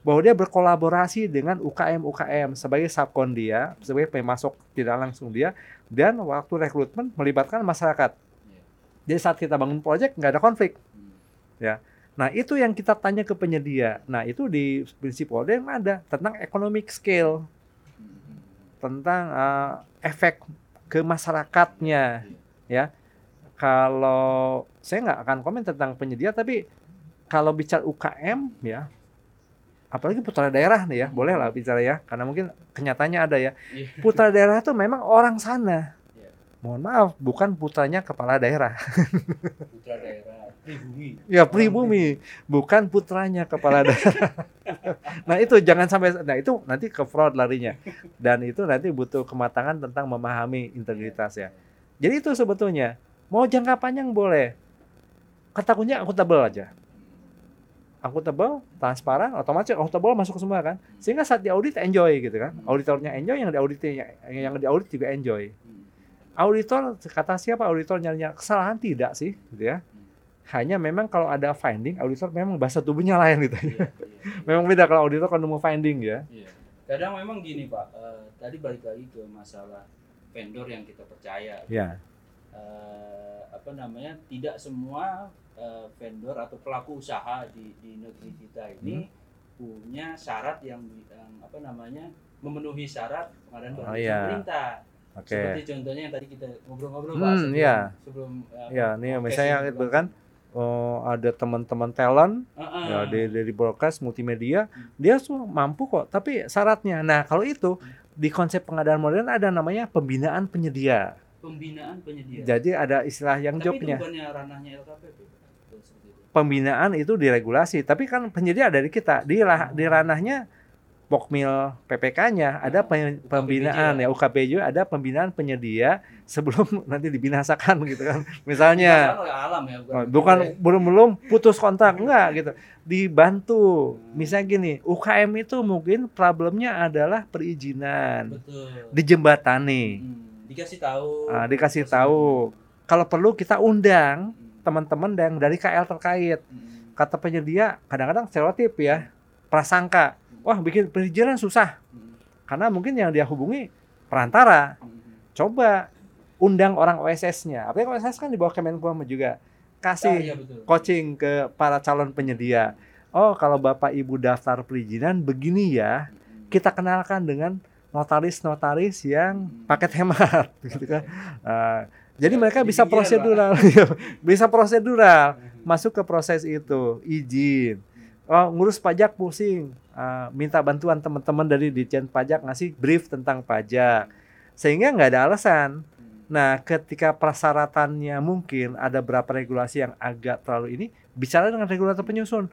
bahwa dia berkolaborasi dengan UKM-UKM sebagai subkon dia, sebagai pemasok tidak langsung dia, dan waktu rekrutmen melibatkan masyarakat. Iya. Jadi saat kita bangun proyek nggak ada konflik. Hmm. Ya. Nah itu yang kita tanya ke penyedia. Nah itu di prinsip order ada tentang economic scale, Hmm. tentang uh, efek ke masyarakatnya. Ya, kalau saya nggak akan komen tentang penyedia, tapi kalau bicara UKM ya, apalagi putra daerah nih ya, boleh lah bicara ya, karena mungkin kenyataannya ada ya. Iya. Putra daerah itu memang orang sana. Iya. Mohon maaf, bukan putranya kepala daerah. Putra daerah pribumi. Ya pribumi, bukan putranya kepala daerah. nah itu jangan sampai, nah itu nanti ke fraud larinya. Dan itu nanti butuh kematangan tentang memahami integritas ya. Jadi itu sebetulnya, mau jangka panjang boleh. Kata kuncinya akuntabel aja. Akuntabel, transparan, otomatis akuntabel masuk ke semua kan. Sehingga saat di audit enjoy gitu kan. Auditornya enjoy, yang di auditnya yang di audit juga enjoy. Hmm. Auditor kata siapa auditor nyarinya kesalahan tidak sih gitu ya. Hanya memang kalau ada finding auditor memang bahasa tubuhnya lain gitu. Iya, iya. memang beda kalau auditor kan nemu finding ya. Iya. Kadang memang gini Pak, eh, tadi balik lagi ke masalah vendor yang kita percaya. Ya. Eh, apa namanya? Tidak semua eh, vendor atau pelaku usaha di, di negeri kita ini Hmm. punya syarat yang, yang apa namanya? memenuhi syarat pengadaan barang Oh, iya. pemerintah. Oke. Seperti contohnya yang tadi kita ngobrol-ngobrol Pak Hmm, sebelum, iya. sebelum eh, Ya, nih misalnya itu kan oh, ada teman-teman talent Heeh. ya dari dari broadcast multimedia, dia tuh mampu kok, tapi syaratnya. Nah, kalau itu di konsep pengadaan modern ada namanya pembinaan penyedia. Pembinaan penyedia. Jadi ada istilah yang Tapi jobnya. itu bukannya ranahnya LKPP. Pembinaan itu diregulasi, tapi kan penyedia dari kita. Di lah- di ranahnya Pokmil PPK-nya ada pe- pembinaan ya. UKP juga ada pembinaan penyedia sebelum nanti dibinasakan gitu kan. Misalnya alam ya, Oh, bukan belum belum putus kontak enggak gitu. Dibantu. Misalnya gini UKM itu mungkin problemnya adalah perizinan. Betul. dijembatani. Hmm, dikasih tahu. Ah, dikasih tahu. Kalau perlu kita undang Hmm, teman-teman yang dari KL terkait. Hmm, kata penyedia kadang-kadang stereotip ya prasangka. Wah bikin perizinan susah. Hmm, karena mungkin yang dia hubungi perantara. Hmm. coba undang orang OSS-nya apalagi OSS kan di bawah Kemenkumham juga. Kasih Ah, iya, betul. coaching ke para calon penyedia. Oh, kalau Bapak Ibu daftar perizinan begini ya, kita kenalkan dengan notaris-notaris yang Hmm. paket hemat gitu kan. Eh, jadi Ya, mereka bisa pinggiran, prosedural, bisa prosedural, masuk ke proses itu, izin. Oh, ngurus pajak pusing, Eh, minta bantuan teman-teman dari Ditjen Pajak ngasih brief tentang pajak, sehingga nggak ada alasan. Hmm, Nah, ketika persyaratannya mungkin ada berapa regulasi yang agak terlalu ini, bicara dengan regulator penyusun.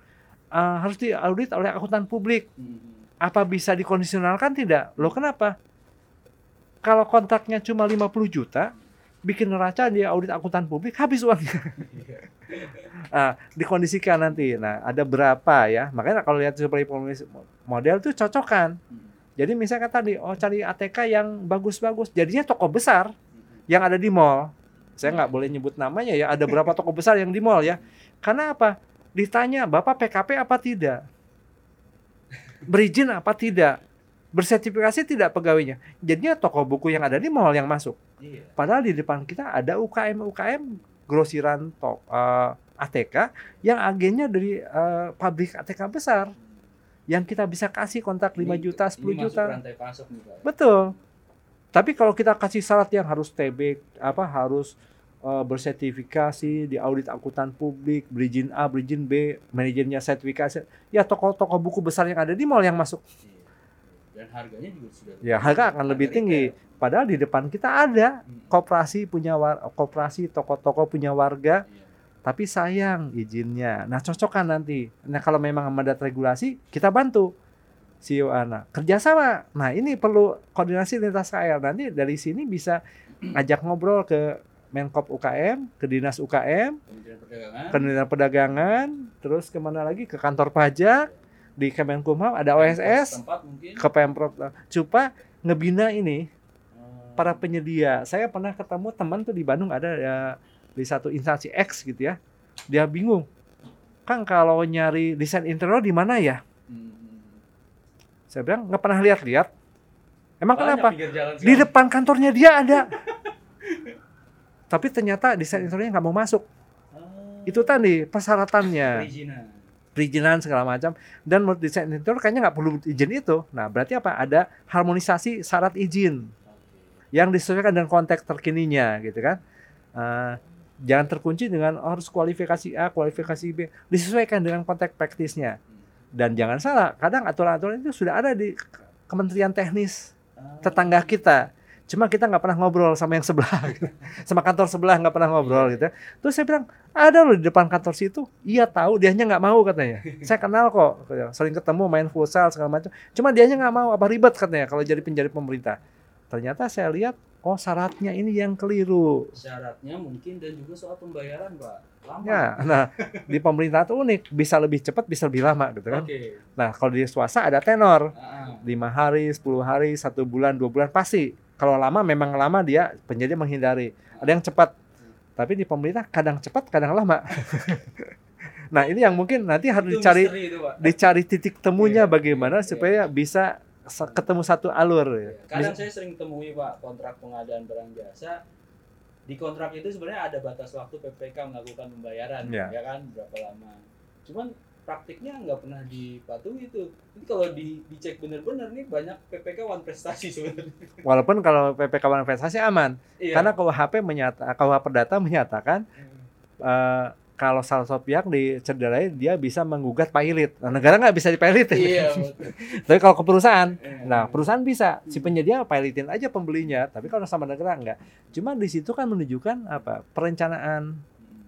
Eh, harus diaudit oleh akuntan publik. Hmm, Apa bisa dikondisionalkan tidak? Loh kenapa? Kalau kontraknya cuma 50 juta, bikin neraca dia audit akuntan publik, habis uangnya. Ah, dikondisikan nanti. Nah, ada berapa ya? Makanya kalau lihat seperti model itu cocokan. hmm, Jadi misalnya tadi, oh cari ATK yang bagus-bagus, jadinya toko besar hmm. yang ada di mall. Saya nggak boleh nyebut namanya ya. Ada berapa toko besar yang di mall ya? Karena apa? Ditanya, Bapak PKP apa tidak? Berizin apa tidak? Bersertifikasi tidak pegawainya? Jadinya toko buku yang ada di mall yang masuk. Iya. Padahal di depan kita ada UKM UKM grosiran to, eh, ATK yang agennya dari eh, pabrik ATK besar yang kita bisa kasih kontak 5 Ini- juta, 10 ini masuk juta. rantai pasok nih, Pak. Betul. Tapi kalau kita kasih syarat yang harus TB apa harus eh, bersertifikasi di audit akuntan publik, berizin A, berizin B, manajernya sertifikasi, ya toko-toko buku besar yang ada di mall yang masuk. Iya. Dan harganya juga sudah Ya harga akan lebih tinggi. retail. Padahal di depan kita ada koperasi punya war, koperasi toko-toko punya warga, iya. tapi sayang izinnya. Nah cocokkan nanti. Nah kalau memang mandat regulasi kita bantu CEO anak kerjasama. Nah ini perlu koordinasi lintas KL. Nanti dari sini bisa ajak ngobrol ke Menkop UKM, ke dinas UKM, Kementerian Perdagangan. ke dinas perdagangan, terus ke mana lagi ke kantor pajak di Kemenkumham ada OSS, ke Pemprov. Coba ngebina ini Eh, para penyedia. Saya pernah ketemu teman tuh di Bandung ada ya, di satu instansi X gitu ya. Dia bingung. Kang kalau nyari desain interior di mana ya? hmm. Saya bilang nggak pernah lihat-lihat. Emang Banyak kenapa? Di depan kantornya dia ada. tapi ternyata desain interiornya nggak mau masuk. Ah, Itu tadi persyaratannya. perizinan. perizinan segala macam dan menurut desain interior kayaknya nggak perlu izin itu. Nah berarti apa? Ada harmonisasi syarat izin yang disesuaikan dengan konteks terkininya gitu kan. Eh, jangan terkunci dengan oh, harus kualifikasi A, kualifikasi B, disesuaikan dengan konteks praktisnya. Dan jangan salah, kadang aturan-aturan itu sudah ada di Kementerian Teknis Ah, tetangga kita. Cuma kita nggak pernah ngobrol sama yang sebelah, gitu. sama kantor sebelah nggak pernah ngobrol gitu. Terus saya bilang ada loh di depan kantor situ. Iya tahu, dianya nggak mau katanya. Saya kenal kok, sering ketemu main futsal segala macam. Cuma dianya nggak mau, apa ribet katanya kalau jadi penjadi pemerintah. Ternyata saya lihat, oh syaratnya ini yang keliru. Syaratnya mungkin dan juga soal pembayaran, Pak. Lama. Ya, nah di pemerintah tuh unik, bisa lebih cepat, bisa lebih lama gitu kan. Oke. Nah kalau di swasta ada tenor, Ah, lima hari, 10 hari, satu bulan, dua bulan pasti. Kalau lama memang lama dia penjadi menghindari. Ada yang cepat, tapi di pemerintah kadang cepat, kadang lama. nah ini yang mungkin nanti harus itu dicari itu, Pak. dicari titik temunya Iya, bagaimana iya. supaya bisa sa- ketemu satu alur. ya. Kadang Mis- saya sering temui Pak kontrak pengadaan barang jasa di kontrak itu sebenarnya ada batas waktu PPK melakukan pembayaran Ya. ya kan berapa lama. Cuman praktiknya nggak pernah dipatuhi itu. Jadi kalau di, dicek bener-bener nih banyak PPK one prestasi sebenarnya. Walaupun kalau PPK investasi aman, Iya. karena KUHP menyata, KUH Perdata menyatakan eh, kalau salah satu pihak dicederai dia bisa menggugat pilot. Nah, negara nggak bisa dipilotin. iya. Tapi kalau ke perusahaan, Iya. Nah, perusahaan bisa si penyedia pilotin aja pembelinya, tapi kalau sama negara enggak. Cuma di situ kan menunjukkan apa? perencanaan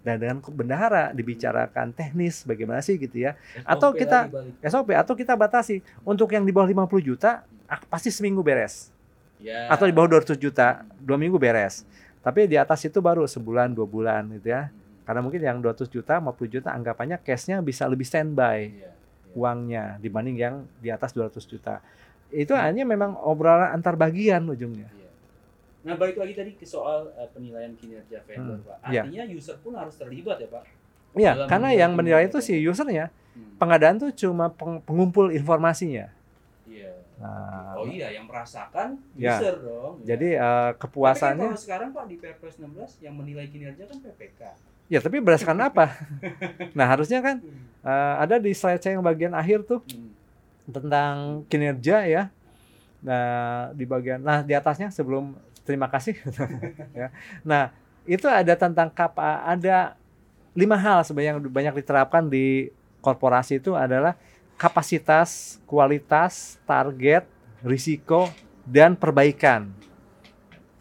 dan dengan bendahara dibicarakan teknis bagaimana sih gitu ya. Atau kita-. SOP atau kita batasi untuk yang di bawah 50 juta ah, pasti seminggu beres. Ya. Atau di bawah 200 juta, dua minggu beres. Tapi di atas itu baru sebulan, dua bulan gitu ya. Karena mungkin yang 200 juta, 50 juta anggapannya cashnya bisa lebih standby Iya. uangnya dibanding yang di atas 200 juta. Itu hanya memang obrolan antar bagian ujungnya. Iya. Nah balik lagi tadi ke soal eh, penilaian kinerja vendor Hmm, Pak. iya. Artinya user pun harus terlibat ya Pak. Iya, karena yang menilai itu si usernya. Hmm. Pengadaan tuh cuma peng- pengumpul informasinya. Iya. Nah, Oh iya, yang merasakan Ya. user dong. Ya. jadi Tapi kan kepuasannya kalau sekarang Pak di Perpres 16 yang menilai kinerja kan PPK. ya tapi berdasarkan apa? nah, harusnya kan eh, ada di slide saya yang bagian akhir tuh Hmm. tentang kinerja ya. Nah, di bagian nah di atasnya sebelum terima kasih ya. Nah, itu ada tentang kapa ada lima hal sebenarnya yang banyak diterapkan di korporasi itu adalah kapasitas, kualitas, target, risiko dan perbaikan.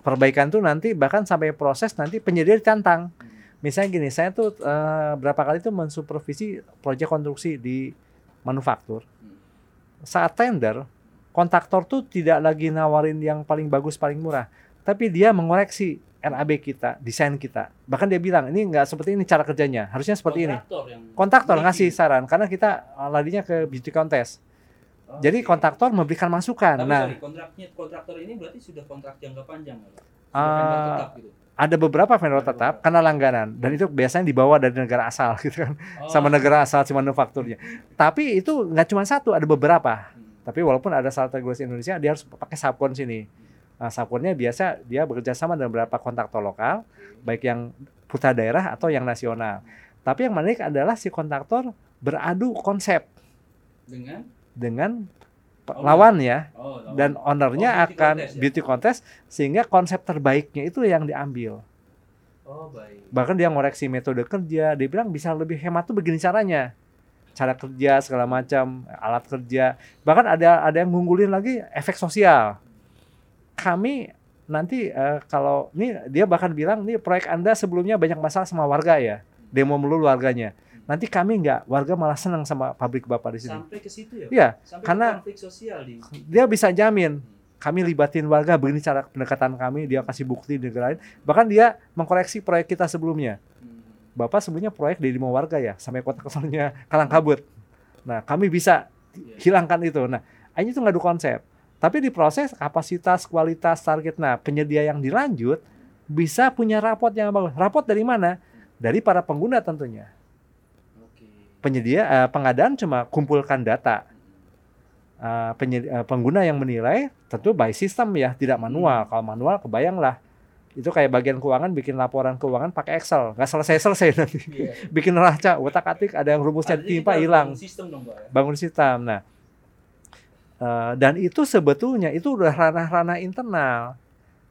Perbaikan tuh nanti bahkan sampai proses nanti penyedia ditantang. Misalnya gini, saya tuh eh, berapa kali tuh mensupervisi proyek konstruksi di manufaktur. Saat tender, kontraktor tuh tidak lagi nawarin yang paling bagus, paling murah, tapi dia mengoreksi RAB kita, desain kita. Bahkan dia bilang, ini nggak seperti ini cara kerjanya, harusnya seperti ini. Kontraktor yang Kontraktor ngasih saran, karena kita eh, larinya ke beauty contest. Oh, Jadi oke. kontraktor memberikan masukan. Tapi Nah, sorry, kontraknya kontraktor ini berarti sudah kontrak jangka panjang vendor tetap gitu. ada beberapa vendor tetap karena langganan dan itu biasanya dibawa dari negara asal gitu kan, Oh. sama negara asal si manufakturnya. Tapi itu nggak cuma satu, ada beberapa. Hmm. Tapi walaupun ada syarat regulasi Indonesia, dia harus pakai subkon sini. Nah, subkonnya biasa dia bekerja sama dengan beberapa kontraktor lokal, baik yang putra daerah atau yang nasional. Tapi yang menarik adalah si kontraktor beradu konsep Dengan dengan pe- Owner. lawannya oh, lawan. dan ownernya Oh, beauty akan contest ya? beauty contest sehingga konsep terbaiknya itu yang diambil. Oh, baik. Bahkan dia ngoreksi metode kerja, dia bilang bisa lebih hemat tuh begini caranya. Cara kerja segala macam, alat kerja. Bahkan ada ada yang ngunggulin lagi efek sosial. Kami nanti eh, kalau ini dia bahkan bilang nih proyek Anda sebelumnya banyak masalah sama warga ya. Demo melulu warganya. Nanti kami nggak, warga malah senang sama pabrik Bapak di sini. Sampai ke situ ya? Iya, Sampai karena- konflik sosial di dia bisa jamin kami libatin warga begini cara pendekatan kami, dia kasih bukti di negara lain. Bahkan dia mengkoreksi proyek kita sebelumnya. Hmm. Bapak sebelumnya proyek di lima warga ya, sampai kota kesolnya kalang kabut. Nah, kami bisa Iya. hilangkan itu. Nah, ini tuh ngadu konsep. Tapi di proses kapasitas, kualitas, target. Nah, penyedia yang dilanjut bisa punya rapot yang bagus. Rapot dari mana? Dari para pengguna tentunya. Penyedia eh, pengadaan cuma kumpulkan data. Eh, penyedia- eh, pengguna yang menilai tentu by system ya, tidak manual. Kalau manual kebayanglah Itu kayak bagian keuangan bikin laporan keuangan pakai Excel, nggak selesai-selesai nanti. Iya. bikin neraca, utak-atik ada yang rumusnya harus hilang. bangun sistem dong, Pak. ya? bangun sistem. Nah, eh, dan itu sebetulnya itu udah ranah-ranah internal.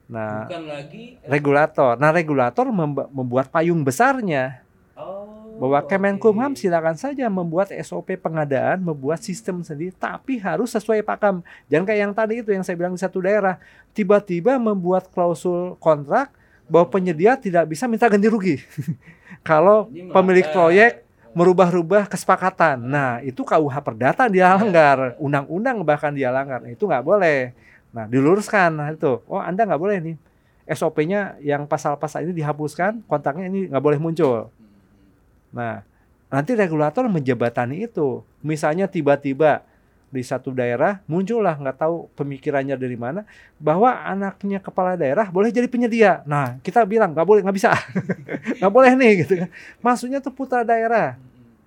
Nah, Bukan lagi eh, regulator. Nah, regulator membuat payung besarnya oh, bahwa. Kemenkumham silakan saja membuat SOP pengadaan, membuat sistem sendiri, tapi harus sesuai pakam. Jangan kayak yang tadi itu yang saya bilang di satu daerah, tiba-tiba membuat klausul kontrak bahwa penyedia tidak bisa minta ganti rugi. Kalau pemilik proyek merubah-rubah kesepakatan. Nah, itu KUH Perdata dia langgar, undang-undang bahkan dia langgar. Nah, itu nggak boleh. Nah, diluruskan nah, itu. Oh, Anda nggak boleh nih. SOP-nya yang pasal-pasal ini dihapuskan, kontaknya ini nggak boleh muncul. Hmm. Nah, nanti regulator menjebatani itu. Misalnya tiba-tiba di satu daerah muncullah nggak tahu pemikirannya dari mana bahwa anaknya kepala daerah boleh jadi penyedia. Nah, kita bilang nggak boleh, nggak bisa, nggak boleh nih gitu kan. Maksudnya tuh putra daerah,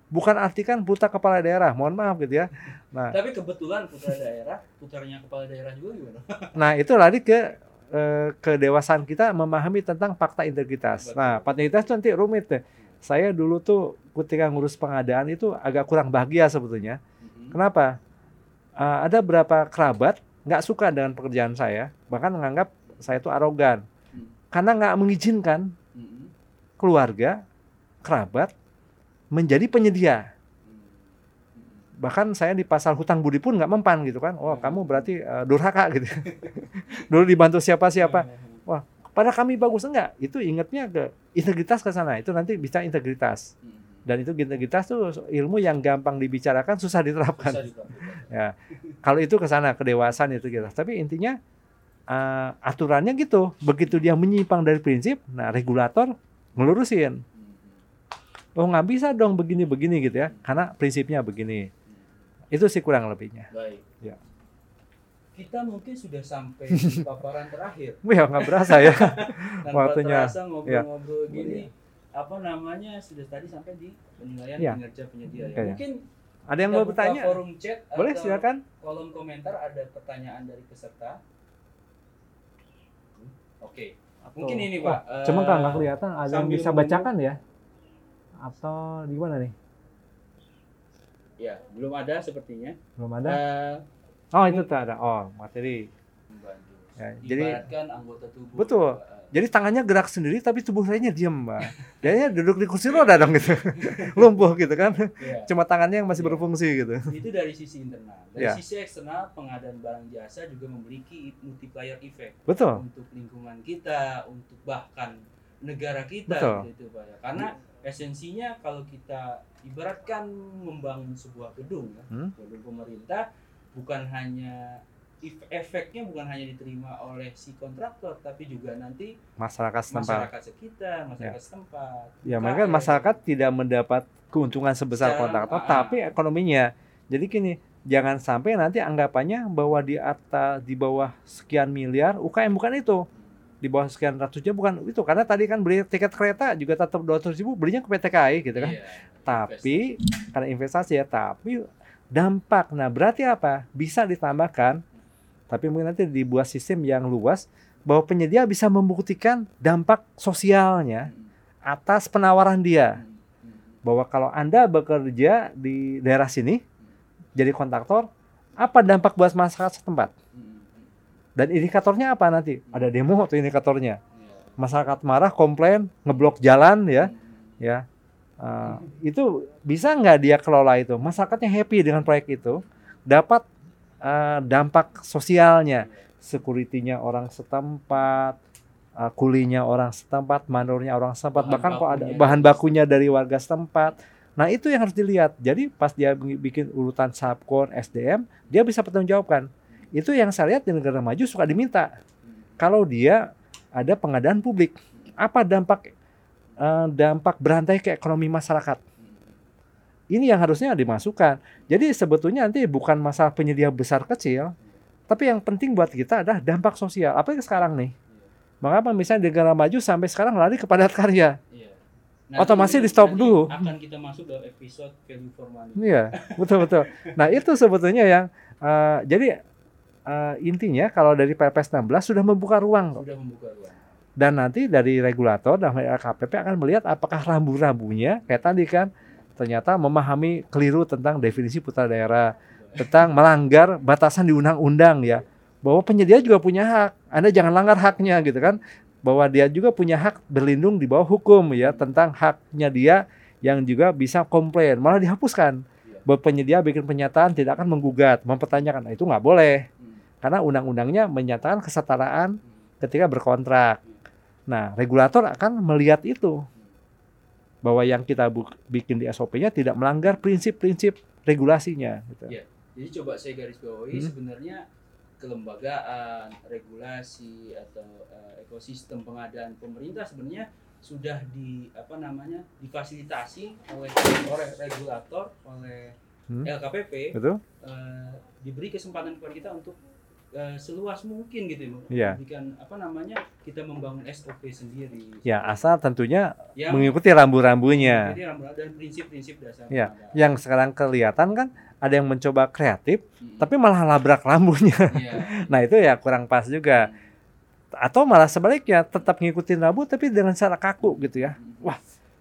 bukan artikan putra kepala daerah. Mohon maaf gitu ya. Nah, Tapi kebetulan putra daerah, putranya kepala daerah juga gimana? Nah, itu lari ke eh, kedewasaan kita memahami tentang fakta integritas. Betul. Nah, fakta integritas itu nanti rumit deh. Saya dulu tuh ketika ngurus pengadaan itu agak kurang bahagia sebetulnya. Mhm. Kenapa? Eh, ada berapa kerabat nggak suka dengan pekerjaan saya, bahkan menganggap saya itu arogan. Hmm. Karena nggak mengizinkan Mhm. keluarga, kerabat menjadi penyedia. Bahkan saya di pasar hutang budi pun nggak mempan gitu kan oh kamu berarti eh, durhaka gitu dulu dibantu siapa siapa pada kami bagus enggak itu ingatnya ke integritas ke sana itu nanti bisa integritas Mhm. Dan itu integritas tuh ilmu yang gampang dibicarakan susah diterapkan ya kalau itu ke sana kedewasaan itu gitu tapi intinya eh, aturannya gitu begitu dia menyimpang dari prinsip nah regulator ngelurusin oh nggak bisa dong begini begini gitu ya karena prinsipnya begini itu sih kurang lebihnya Baik. Ya. Kita mungkin sudah sampai di paparan terakhir. Wih, nggak berasa ya. Tanpa Waktunya. terasa ngobrol-ngobrol gini. Apa namanya sudah tadi sampai di penilaian Ya. kinerja penyedia ya. Oke, ya. Mungkin Ada yang mau bertanya? forum chat Boleh, atau silakan. kolom komentar ada pertanyaan dari peserta. Oke. Mungkin Tuh. ini, Pak. eh, Cuma kan nggak kelihatan. Ada yang bisa menunggu. bacakan ya? Atau di mana nih? Ya, belum ada sepertinya. Belum ada? Eh, Oh, itu tuh ada. Oh, materi. membantu. Ya, jadi- anggota tubuh. Betul. Eh, Jadi tangannya gerak sendiri tapi tubuh lainnya diam, Mbak. Jadinya duduk di kursi roda dong gitu. Lumpuh gitu kan. ya. Cuma tangannya yang masih Iya. berfungsi gitu. Itu dari sisi internal. Dari Ya. sisi eksternal, pengadaan barang jasa juga memiliki multiplier effect Betul. untuk lingkungan kita, untuk bahkan negara kita Betul. gitu Pak ya. Karena esensinya kalau kita ibaratkan membangun sebuah gedung ya, Hmm. gedung pemerintah bukan hanya efeknya bukan hanya diterima oleh si kontraktor tapi juga nanti Masyarakat setempat. masyarakat sekitar, masyarakat setempat. Ya, mereka masyarakat tidak mendapat keuntungan sebesar Secara- kontraktor, ah, ah. tapi ekonominya. Jadi gini, jangan sampai nanti anggapannya bahwa di atas di bawah sekian miliar UKM bukan itu. Di bawah sekian ratus juta bukan itu karena tadi kan beli tiket kereta juga tetap 200 ribu belinya ke PT KAI gitu kan. Iya. Tapi karena investasi ya, tapi dampak. Nah, berarti apa? Bisa ditambahkan tapi mungkin nanti dibuat sistem yang luas bahwa penyedia bisa membuktikan dampak sosialnya atas penawaran dia bahwa kalau Anda bekerja di daerah sini jadi kontraktor, apa dampak buat masyarakat setempat? Dan indikatornya apa nanti? Ada demo atau indikatornya. Masyarakat marah, komplain, ngeblok jalan ya, ya. Uh, itu bisa nggak dia kelola itu? Masyarakatnya happy dengan proyek itu, dapat uh, dampak sosialnya, security-nya orang setempat, uh, kulinya orang setempat, manurnya orang setempat, Bahan bahkan kok ada bahan bakunya dari warga setempat. Nah itu yang harus dilihat. Jadi pas dia bikin urutan subkon SDM, dia bisa pertanggungjawabkan. Itu yang saya lihat di negara maju suka diminta. Kalau dia ada pengadaan publik, apa dampak eh, dampak berantai ke ekonomi masyarakat? Ini yang harusnya dimasukkan. Jadi sebetulnya nanti bukan masalah penyedia besar kecil, tapi yang penting buat kita adalah dampak sosial. Apalagi sekarang nih. Mengapa misalnya di negara maju sampai sekarang lari ke padat karya? Iya. Otomasi ini- di-stop nanti dulu. Akan kita masuk dalam episode value for money. Iya, betul betul. Nah itu sebetulnya yang eh, jadi eh, intinya kalau dari Perpres 16 sudah membuka ruang. Sudah membuka ruang. dan nanti dari regulator dan LKPP akan melihat apakah rambu-rambunya kayak tadi kan ternyata memahami keliru tentang definisi putra daerah tentang melanggar batasan di undang-undang ya. Bahwa penyedia juga punya hak. Anda jangan langgar haknya gitu kan. Bahwa dia juga punya hak berlindung di bawah hukum ya tentang haknya dia yang juga bisa komplain. Malah dihapuskan. Bahwa penyedia bikin pernyataan tidak akan menggugat mempertanyakan. Nah, itu nggak boleh. Karena undang-undangnya menyatakan kesetaraan ketika berkontrak. Nah regulator akan melihat itu bahwa yang kita bikin di SOP-nya tidak melanggar prinsip-prinsip regulasinya gitu. Ya, jadi coba saya garis bawahi hmm. sebenarnya kelembagaan, regulasi atau uh, ekosistem pengadaan pemerintah sebenarnya sudah di apa namanya difasilitasi oleh oleh regulator oleh hmm. LKPP Betul? Uh, diberi kesempatan kepada kita untuk uh, seluas mungkin gitu ya. Bukan apa namanya kita membangun SOP sendiri. Ya asal tentunya ya, mengikuti rambu-rambunya. Mengikuti rambu dan prinsip-prinsip dasar. Ya, yang sekarang kelihatan kan ada yang mencoba kreatif, hmm. tapi malah labrak rambunya. Yeah. nah itu ya kurang pas juga. Hmm. Atau malah sebaliknya tetap ngikutin rambu tapi dengan cara kaku gitu ya. Hmm. Wah,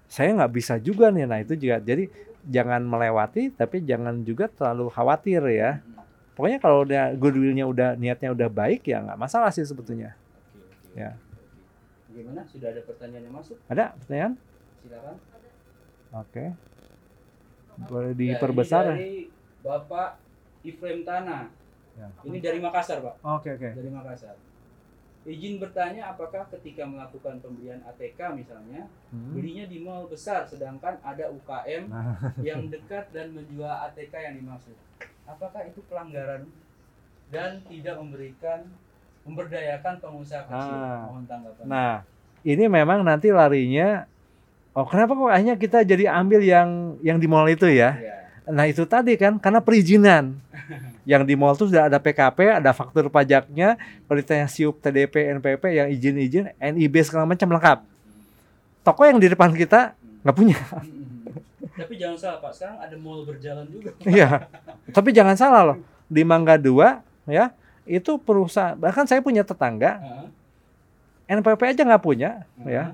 saya nggak bisa juga nih. Nah itu juga jadi jangan melewati, tapi jangan juga terlalu khawatir ya. Hmm. Pokoknya kalau udah goodwillnya udah niatnya udah baik ya nggak masalah sih sebetulnya. Oke, oke. Ya. Gimana? Sudah ada pertanyaan yang masuk? Ada pertanyaan? Silakan. Oke. Boleh diperbesar. Ya, dari Bapak Ifrem Tanah. Ya. Ini dari Makassar, Pak. Oke, oke. Dari Makassar. Izin bertanya apakah ketika melakukan pembelian ATK misalnya, hmm. belinya di mall besar sedangkan ada UKM nah. yang dekat dan menjual ATK yang dimaksud. Apakah itu pelanggaran dan tidak memberikan memberdayakan pengusaha kecil? Nah. Mohon tanggapan. Nah, ini memang nanti larinya Oh, kenapa kok akhirnya kita jadi ambil yang yang di mall itu ya? ya Nah itu tadi kan karena perizinan yang di mall itu sudah ada PKP, ada faktur pajaknya, perintahnya SIUP, TDP, NPP yang izin-izin, NIB segala macam lengkap. Toko yang di depan kita nggak punya. Tapi jangan salah Pak, sekarang ada mall berjalan juga. Iya. Tapi jangan salah loh, di Mangga 2 ya itu perusahaan bahkan saya punya tetangga NPP aja nggak punya ya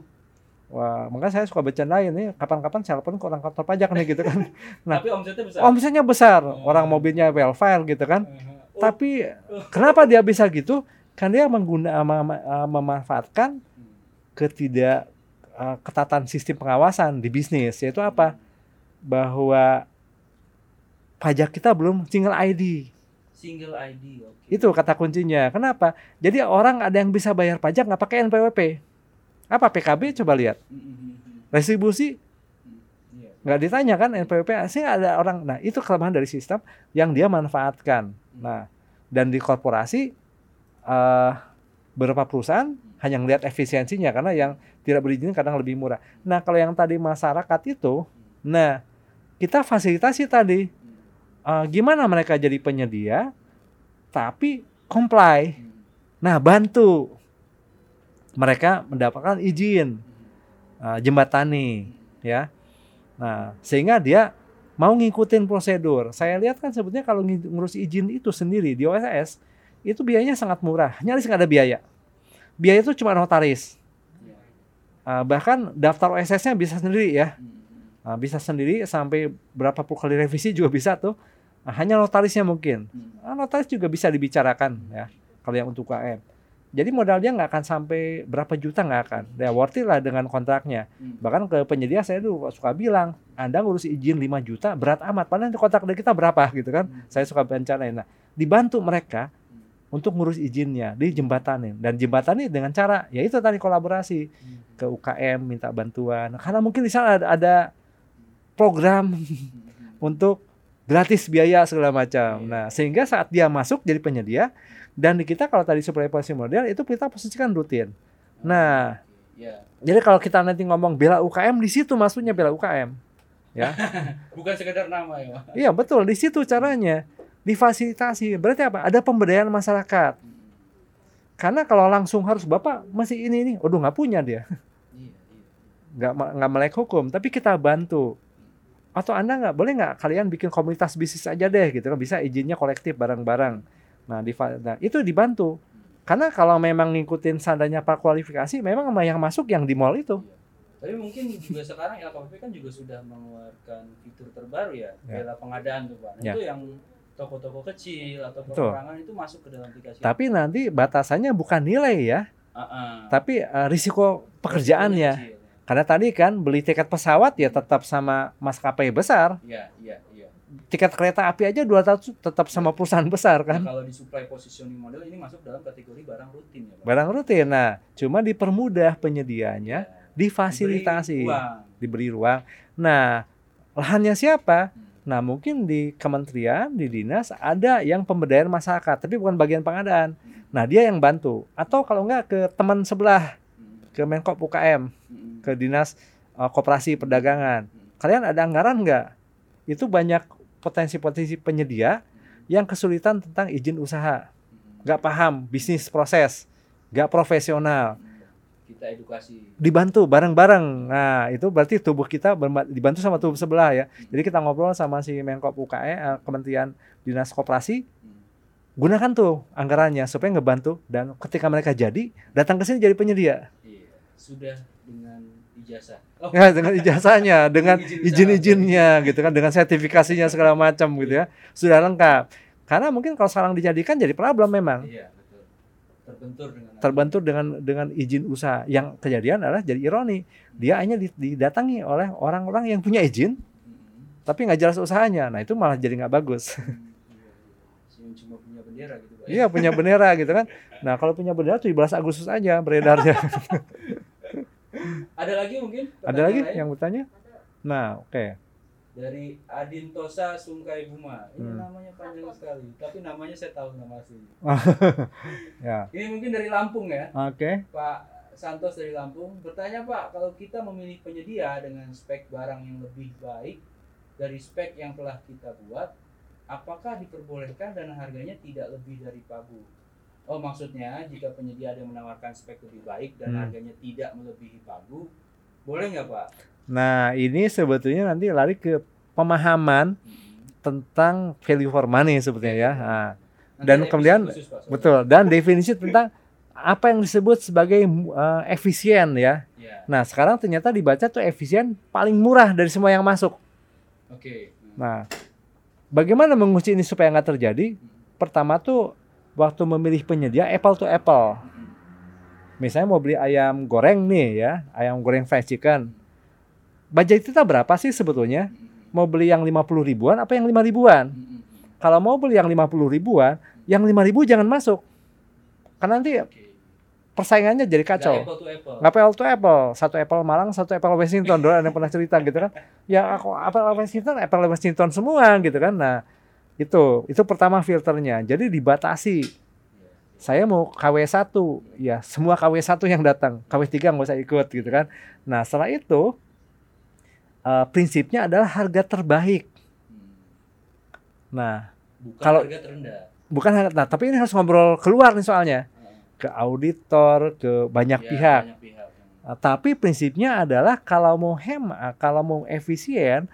Wah, makanya saya suka bercandain nih, kapan-kapan telepon ke orang kantor pajak nih gitu kan. Nah, tapi omsetnya besar. Omsetnya besar, oh. orang mobilnya well file gitu kan. Oh. Tapi kenapa dia bisa gitu? Kan dia mengguna mem memanfaatkan ketidak uh, ketatan sistem pengawasan di bisnis, yaitu apa? Bahwa pajak kita belum single ID. Single ID, Okay. Itu kata kuncinya. Kenapa? Jadi orang ada yang bisa bayar pajak nggak pakai NPWP apa? PKB coba lihat. Retribusi? Nggak ditanya kan NPWP sih ada orang nah itu kelemahan dari sistem yang dia manfaatkan. Nah dan di korporasi uh, beberapa perusahaan hanya melihat efisiensinya karena yang tidak berizin kadang lebih murah. Nah kalau yang tadi masyarakat itu nah kita fasilitasi tadi uh, gimana mereka jadi penyedia tapi comply nah bantu mereka mendapatkan izin uh, jembatani ya. Nah, sehingga dia mau ngikutin prosedur. Saya lihat kan sebetulnya kalau ngurus izin itu sendiri di OSS itu biayanya sangat murah, nyaris nggak ada biaya. Biaya itu cuma notaris. Uh, bahkan daftar OSS-nya bisa sendiri ya. Uh, bisa sendiri sampai berapa puluh kali revisi juga bisa tuh. Uh, hanya notarisnya mungkin. Uh, notaris juga bisa dibicarakan ya kalau yang untuk KM. Jadi modal dia nggak akan sampai berapa juta nggak akan. Ya worth it lah dengan kontraknya. Hmm. Bahkan ke penyedia saya dulu suka bilang, Anda ngurus izin 5 juta berat amat. Padahal kontrak dari kita berapa gitu kan. Hmm. Saya suka bencanain. Nah, dibantu mereka untuk ngurus izinnya di jembatanin dan jembatani dengan cara ya itu tadi kolaborasi hmm. ke UKM minta bantuan. Karena mungkin di sana ada, ada program hmm. untuk gratis biaya segala macam. Iya. Nah, sehingga saat dia masuk jadi penyedia dan di kita kalau tadi supply posisi model itu kita posisikan rutin. Nah, yeah. jadi kalau kita nanti ngomong bela UKM di situ maksudnya bela UKM, ya. Bukan sekedar nama ya. Iya betul di situ caranya difasilitasi. Berarti apa? Ada pemberdayaan masyarakat. Karena kalau langsung harus bapak masih ini ini, udah nggak punya dia. Iya, iya. Nggak nggak melek hukum, tapi kita bantu. Atau anda nggak boleh nggak kalian bikin komunitas bisnis aja deh gitu kan bisa izinnya kolektif bareng-bareng Nah, di, nah itu dibantu. Karena kalau memang ngikutin standarnya prakualifikasi, memang yang masuk yang di mall itu. Tapi mungkin juga sekarang LKPP kan juga sudah mengeluarkan fitur terbaru ya, Ya. bela pengadaan tuh Pak. Nah, Ya. Itu yang toko-toko kecil atau perorangan itu masuk ke dalam aplikasi. Tapi nanti batasannya bukan nilai ya, Ah, ah. tapi eh, risiko pekerjaannya. Ya. Karena tadi kan beli tiket pesawat ya tetap sama maskapai besar. Iya, iya, iya. Tiket kereta api aja 200 tetap sama perusahaan besar Nah, kan. kalau di supply positioning model ini masuk dalam kategori barang rutin ya, Pak. Barang rutin. Nah, cuma dipermudah penyediaannya, Ya. difasilitasi, Diberi uang. diberi ruang. Nah, lahannya siapa? Hmm. Nah, mungkin di kementerian, di dinas ada yang pemberdayaan masyarakat, tapi bukan bagian pengadaan. Nah, dia yang bantu. Atau kalau enggak ke teman sebelah, Hmm. Ke Menko UKM, ke dinas eh, koperasi perdagangan. Kalian ada anggaran nggak? Itu banyak potensi-potensi penyedia yang kesulitan tentang izin usaha, nggak paham bisnis proses, nggak profesional. Kita edukasi. Dibantu bareng-bareng. Nah, itu berarti tubuh kita dibantu sama tubuh sebelah ya. Jadi kita ngobrol sama si Menko UKM, eh, Kementerian Dinas Koperasi, gunakan tuh anggarannya supaya ngebantu dan ketika mereka jadi datang ke sini jadi penyedia. Iya, sudah dengan ijazah. Oh, Ya, dengan ijazahnya, dengan Izin izin-izinnya gitu kan, dengan sertifikasinya segala macam gitu ya. Sudah lengkap. Karena mungkin kalau sekarang dijadikan jadi problem memang. iya, betul. Terbentur dengan Terbentur dengan dengan izin usaha. Yang kejadian adalah jadi ironi. Dia hanya di- didatangi oleh orang-orang yang punya izin Hmm. tapi nggak jelas usahanya. Nah, itu malah jadi nggak bagus. Hmm, iya, iya. Cuma punya bendera gitu, Pak. Iya, punya bendera gitu kan. Nah, kalau punya bendera 17 Agustus aja beredarnya. Ada lagi mungkin? Ada lagi lain? yang bertanya? Nah, oke. dari Adintosa Sungkai Buma. Ini Hmm. namanya panjang sekali, tapi namanya saya tahu nama aslinya. Ya. Ini mungkin dari Lampung ya, Oke. Pak Santos dari Lampung. Bertanya Pak, kalau kita memilih penyedia dengan spek barang yang lebih baik dari spek yang telah kita buat, apakah diperbolehkan dan harganya tidak lebih dari pagu? Oh maksudnya jika penyedia ada yang menawarkan spek lebih baik dan Hmm. harganya tidak melebihi pagu, boleh nggak Pak? Nah, ini sebetulnya nanti lari ke pemahaman Hmm. tentang value for money sebetulnya ya. Nah, Nanti Dan kemudian, khusus, Pak, betul. Dan definisi tentang apa yang disebut sebagai uh, efisien ya. Ya, Nah, sekarang ternyata dibaca tuh efisien paling murah dari semua yang masuk. oke. Hmm. Nah, bagaimana menguji ini supaya nggak terjadi? Hmm. Pertama tuh waktu memilih penyedia apple to apple. Misalnya mau beli ayam goreng nih ya, ayam goreng fried chicken. Budget kita berapa sih sebetulnya? Mau beli yang 50 ribuan apa yang 5 ribuan? Kalau mau beli yang 50 ribuan, yang 5 ribu jangan masuk. Karena nanti persaingannya jadi Nggak kacau. apple to apple. Nggak apple to apple. Satu apple Malang, satu apple Washington. Dulu ada yang pernah cerita gitu kan. Ya aku apple Washington, apple Washington semua gitu kan. Nah, itu itu pertama filternya. Jadi dibatasi. Saya mau KW1, ya semua KW1 yang datang. KW3 nggak usah ikut gitu kan. Nah, setelah itu eh, prinsipnya adalah harga terbaik. Nah, Bukan Kalau- harga terendah. bukan harga, nah, tapi ini harus ngobrol keluar nih soalnya Heeh. ke auditor, ke banyak Ya, pihak. Banyak pihak. Uh, tapi prinsipnya adalah kalau mau hemat, kalau mau efisien,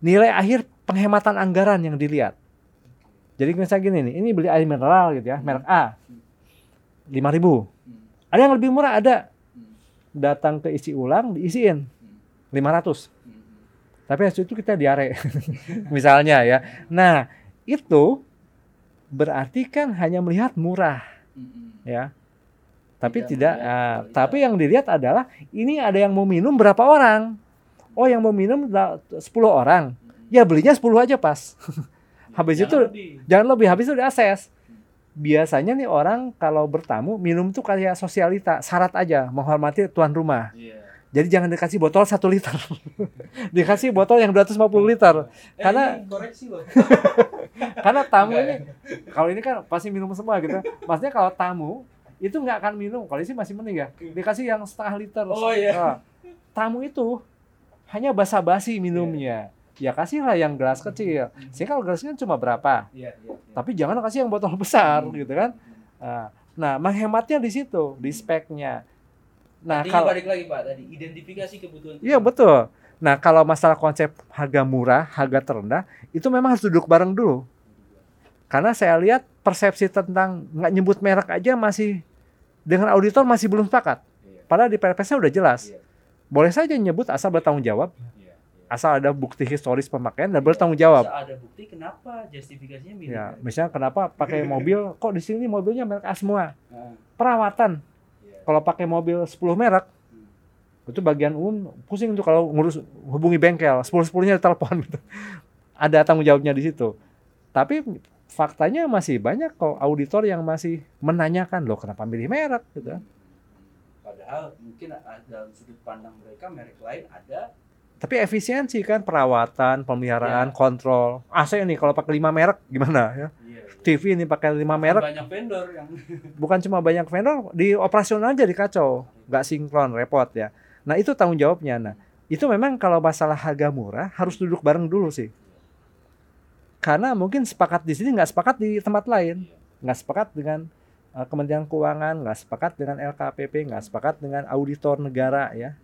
nilai akhir penghematan anggaran yang dilihat. Jadi misalnya gini nih, ini beli air mineral gitu ya, merek A, 5000 Hmm. Ada yang lebih murah, ada. Hmm. Datang ke isi ulang, diisiin 500 Hmm. Tapi hasil itu kita diare, misalnya ya. Nah, itu berarti kan hanya melihat murah, Hmm. ya. Tapi Tidak tidak, melihat ah, kualitas. tapi yang dilihat adalah ini ada yang mau minum berapa orang. Oh, yang mau minum da- 10 orang. Ya belinya 10 aja pas. Habis Jangan itu lebih. jangan lebih, habis itu diakses. Biasanya nih orang kalau bertamu minum tuh kayak sosialita, syarat aja menghormati tuan rumah. Iya. Jadi jangan dikasih botol satu liter, dikasih botol yang 250 liter. Eh, Karena- ini koreksi loh. Karena tamu ini, kalau ini kan pasti minum semua gitu. Maksudnya kalau tamu itu nggak akan minum. Kalau ini sih masih mending ya. Dikasih yang setengah liter. Oh, iya. Nah, tamu itu hanya basa-basi minumnya. Ya kasihlah yang gelas kecil. Sehingga kalau gelasnya cuma berapa. Iya, iya. iya. Tapi jangan kasih yang botol besar Hmm. gitu kan. Nah, Nah, menghematnya di situ, di speknya. Nah, Tadi kalau balik lagi Pak tadi identifikasi kebutuhan. Iya betul. Nah kalau masalah konsep harga murah, harga terendah, itu memang harus duduk bareng dulu. Karena saya lihat persepsi tentang nggak nyebut merek aja masih dengan auditor masih belum sepakat. Padahal di perpesnya udah jelas. Boleh saja nyebut asal bertanggung jawab. Asal ada bukti historis pemakaian dan bertanggung jawab. Masa ada bukti kenapa justifikasinya mirip? Ya, misalnya kenapa pakai mobil kok di sini mobilnya merek A semua? Nah, Perawatan. iya. Kalau pakai mobil 10 merek Hmm. itu bagian umum pusing tuh kalau ngurus hubungi bengkel 10 10-nya telepon gitu. Ada tanggung jawabnya di situ. Tapi faktanya masih banyak kok auditor yang masih menanyakan loh kenapa milih merek gitu. Padahal mungkin a- dalam sudut pandang mereka merek lain ada Tapi efisiensi kan perawatan, pemeliharaan, Ya. kontrol. AC nih kalau pakai 5 merek gimana ya? iya, TV ini pakai 5 merek. banyak vendor yang bukan cuma banyak vendor di operasional aja dikacau. Nggak sinkron repot ya. Nah itu tanggung jawabnya. Nah itu memang kalau masalah harga murah harus duduk bareng dulu sih. Karena mungkin sepakat di sini nggak sepakat di tempat lain. Nggak sepakat dengan uh, Kementerian Keuangan nggak sepakat dengan LKPP nggak sepakat dengan auditor negara ya.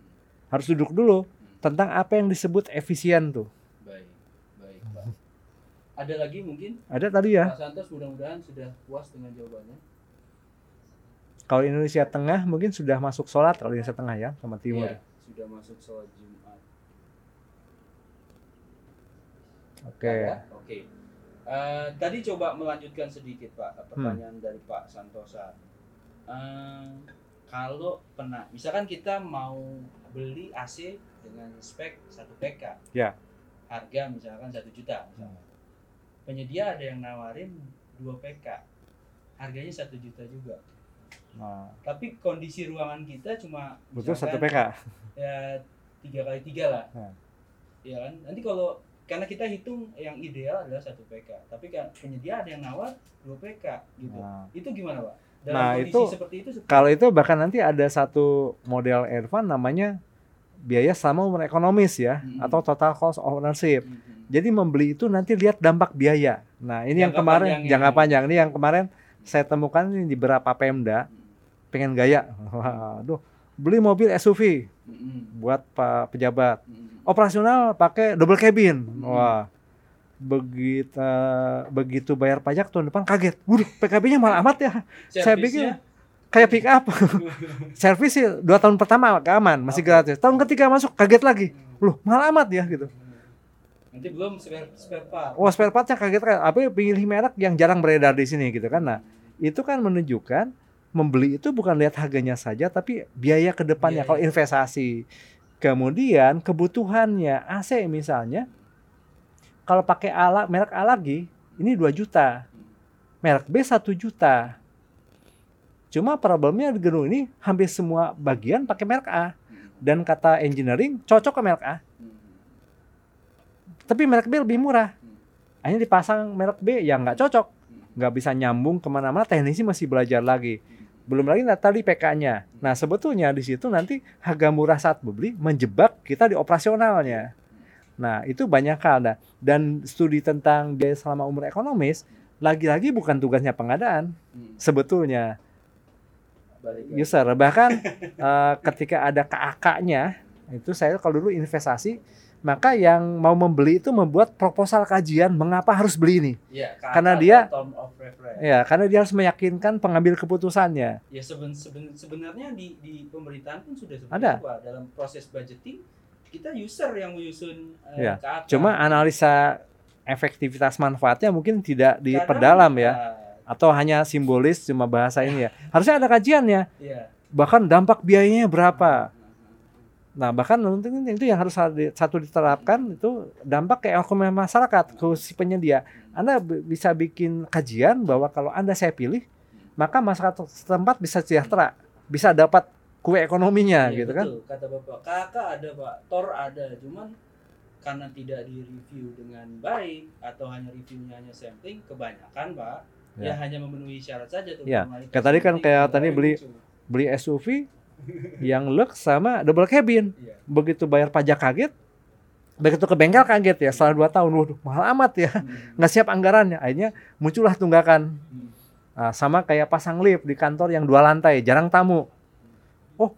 Harus duduk dulu tentang apa yang disebut efisien tuh baik, baik, Pak. Ada lagi mungkin ada tadi ya Pak Santos mudah-mudahan sudah puas dengan jawabannya. kalau Indonesia Tengah mungkin sudah masuk sholat kalau Indonesia Tengah ya sama Timur Iya, sudah masuk sholat Jumat. oke Ada? Oke. Eh, tadi coba melanjutkan sedikit Pak Hmm. pertanyaan dari Pak Santosa. Eh, kalau pernah, misalkan kita mau beli AC dengan spek 1 PK, Ya. harga misalkan satu juta, misalkan. penyedia ada yang nawarin 2 PK, harganya satu juta juga. nah, Tapi kondisi ruangan kita cuma butuh satu PK ya tiga kali tiga lah. Nah. ya kan? Nanti kalau karena kita hitung yang ideal adalah satu PK tapi kan penyedia ada yang nawar 2 PK gitu. Nah, itu gimana pak? Dalam Nah, kondisi itu- seperti itu seperti kalau itu bahkan nanti ada satu model Ervan namanya biaya sama umur ekonomis ya Mm-mm. atau total cost of ownership. Mhm. Jadi membeli itu nanti lihat dampak biaya. Nah, ini yang Jangka kemarin panjangnya. jangka panjang ini yang kemarin saya temukan ini di beberapa Pemda pengen gaya. Waduh, beli mobil SUV Mhm. buat Pak pejabat. Mhm. Operasional pakai double cabin. Mm. Wah. Begitu begitu bayar pajak tahun depan kaget. Waduh, PKB-nya malah amat ya. Saya pikir kayak pick up. Servis sih dua tahun pertama aman, masih gratis. Tahun ketiga masuk kaget lagi. Loh, mahal amat ya gitu. nanti belum spare spare part Wah, spare partnya kaget kan. Apa pilih merek yang jarang beredar di sini gitu kan. Nah, itu kan menunjukkan membeli itu bukan lihat harganya saja tapi biaya ke depannya Biaya. kalau investasi. Kemudian kebutuhannya AC misalnya kalau pakai alat merek A lagi ini 2 juta. Merek B 1 juta. Cuma problemnya di gedung ini hampir semua bagian pakai merek A dan kata engineering cocok ke merek A. Tapi merek B lebih murah. Akhirnya dipasang merek B yang nggak cocok, nggak bisa nyambung ke mana-mana. Teknisi masih belajar lagi. Belum lagi tadi PK-nya. Nah sebetulnya di situ nanti harga murah saat beli menjebak kita di operasionalnya. Nah itu banyak hal. Nah, dan studi tentang biaya selama umur ekonomis lagi-lagi bukan tugasnya pengadaan sebetulnya balik lagi. user bahkan eh, ketika ada KAK-nya itu saya kalau dulu investasi maka yang mau membeli itu membuat proposal kajian mengapa harus beli ini Ya, Karena dia- ya karena dia harus meyakinkan pengambil keputusannya Ya seben, seben- sebenarnya di di pemerintahan pun sudah seperti Ada. itu. Dalam proses budgeting kita user yang menyusun eh, Ya, KAK. cuma analisa efektivitas manfaatnya mungkin tidak diperdalam ya ah, atau hanya simbolis cuma bahasa ini ya harusnya ada kajiannya Iya. bahkan dampak biayanya berapa Nah, bahkan mungkin itu yang harus satu diterapkan itu dampak ke ekonomi masyarakat, ke si penyedia. Anda bisa bikin kajian bahwa kalau Anda saya pilih, maka masyarakat setempat bisa sejahtera, bisa dapat kue ekonominya Iya, gitu kan. betul. Kata Bapak, KAK ada Pak, TOR ada, cuman karena tidak di-review dengan baik atau hanya reviewnya hanya sampling, kebanyakan Pak ya, Ya. hanya memenuhi syarat saja tuh. Ya, kayak tadi kan kayak tadi beli lucu. Beli SUV yang lux sama double cabin. Iya. Begitu bayar pajak kaget, begitu ke bengkel kaget ya setelah dua tahun, waduh mahal amat ya, Hmm. nggak siap anggarannya. Akhirnya muncullah tunggakan Hmm. Nah, sama kayak pasang lift di kantor yang dua lantai, jarang tamu. Oh,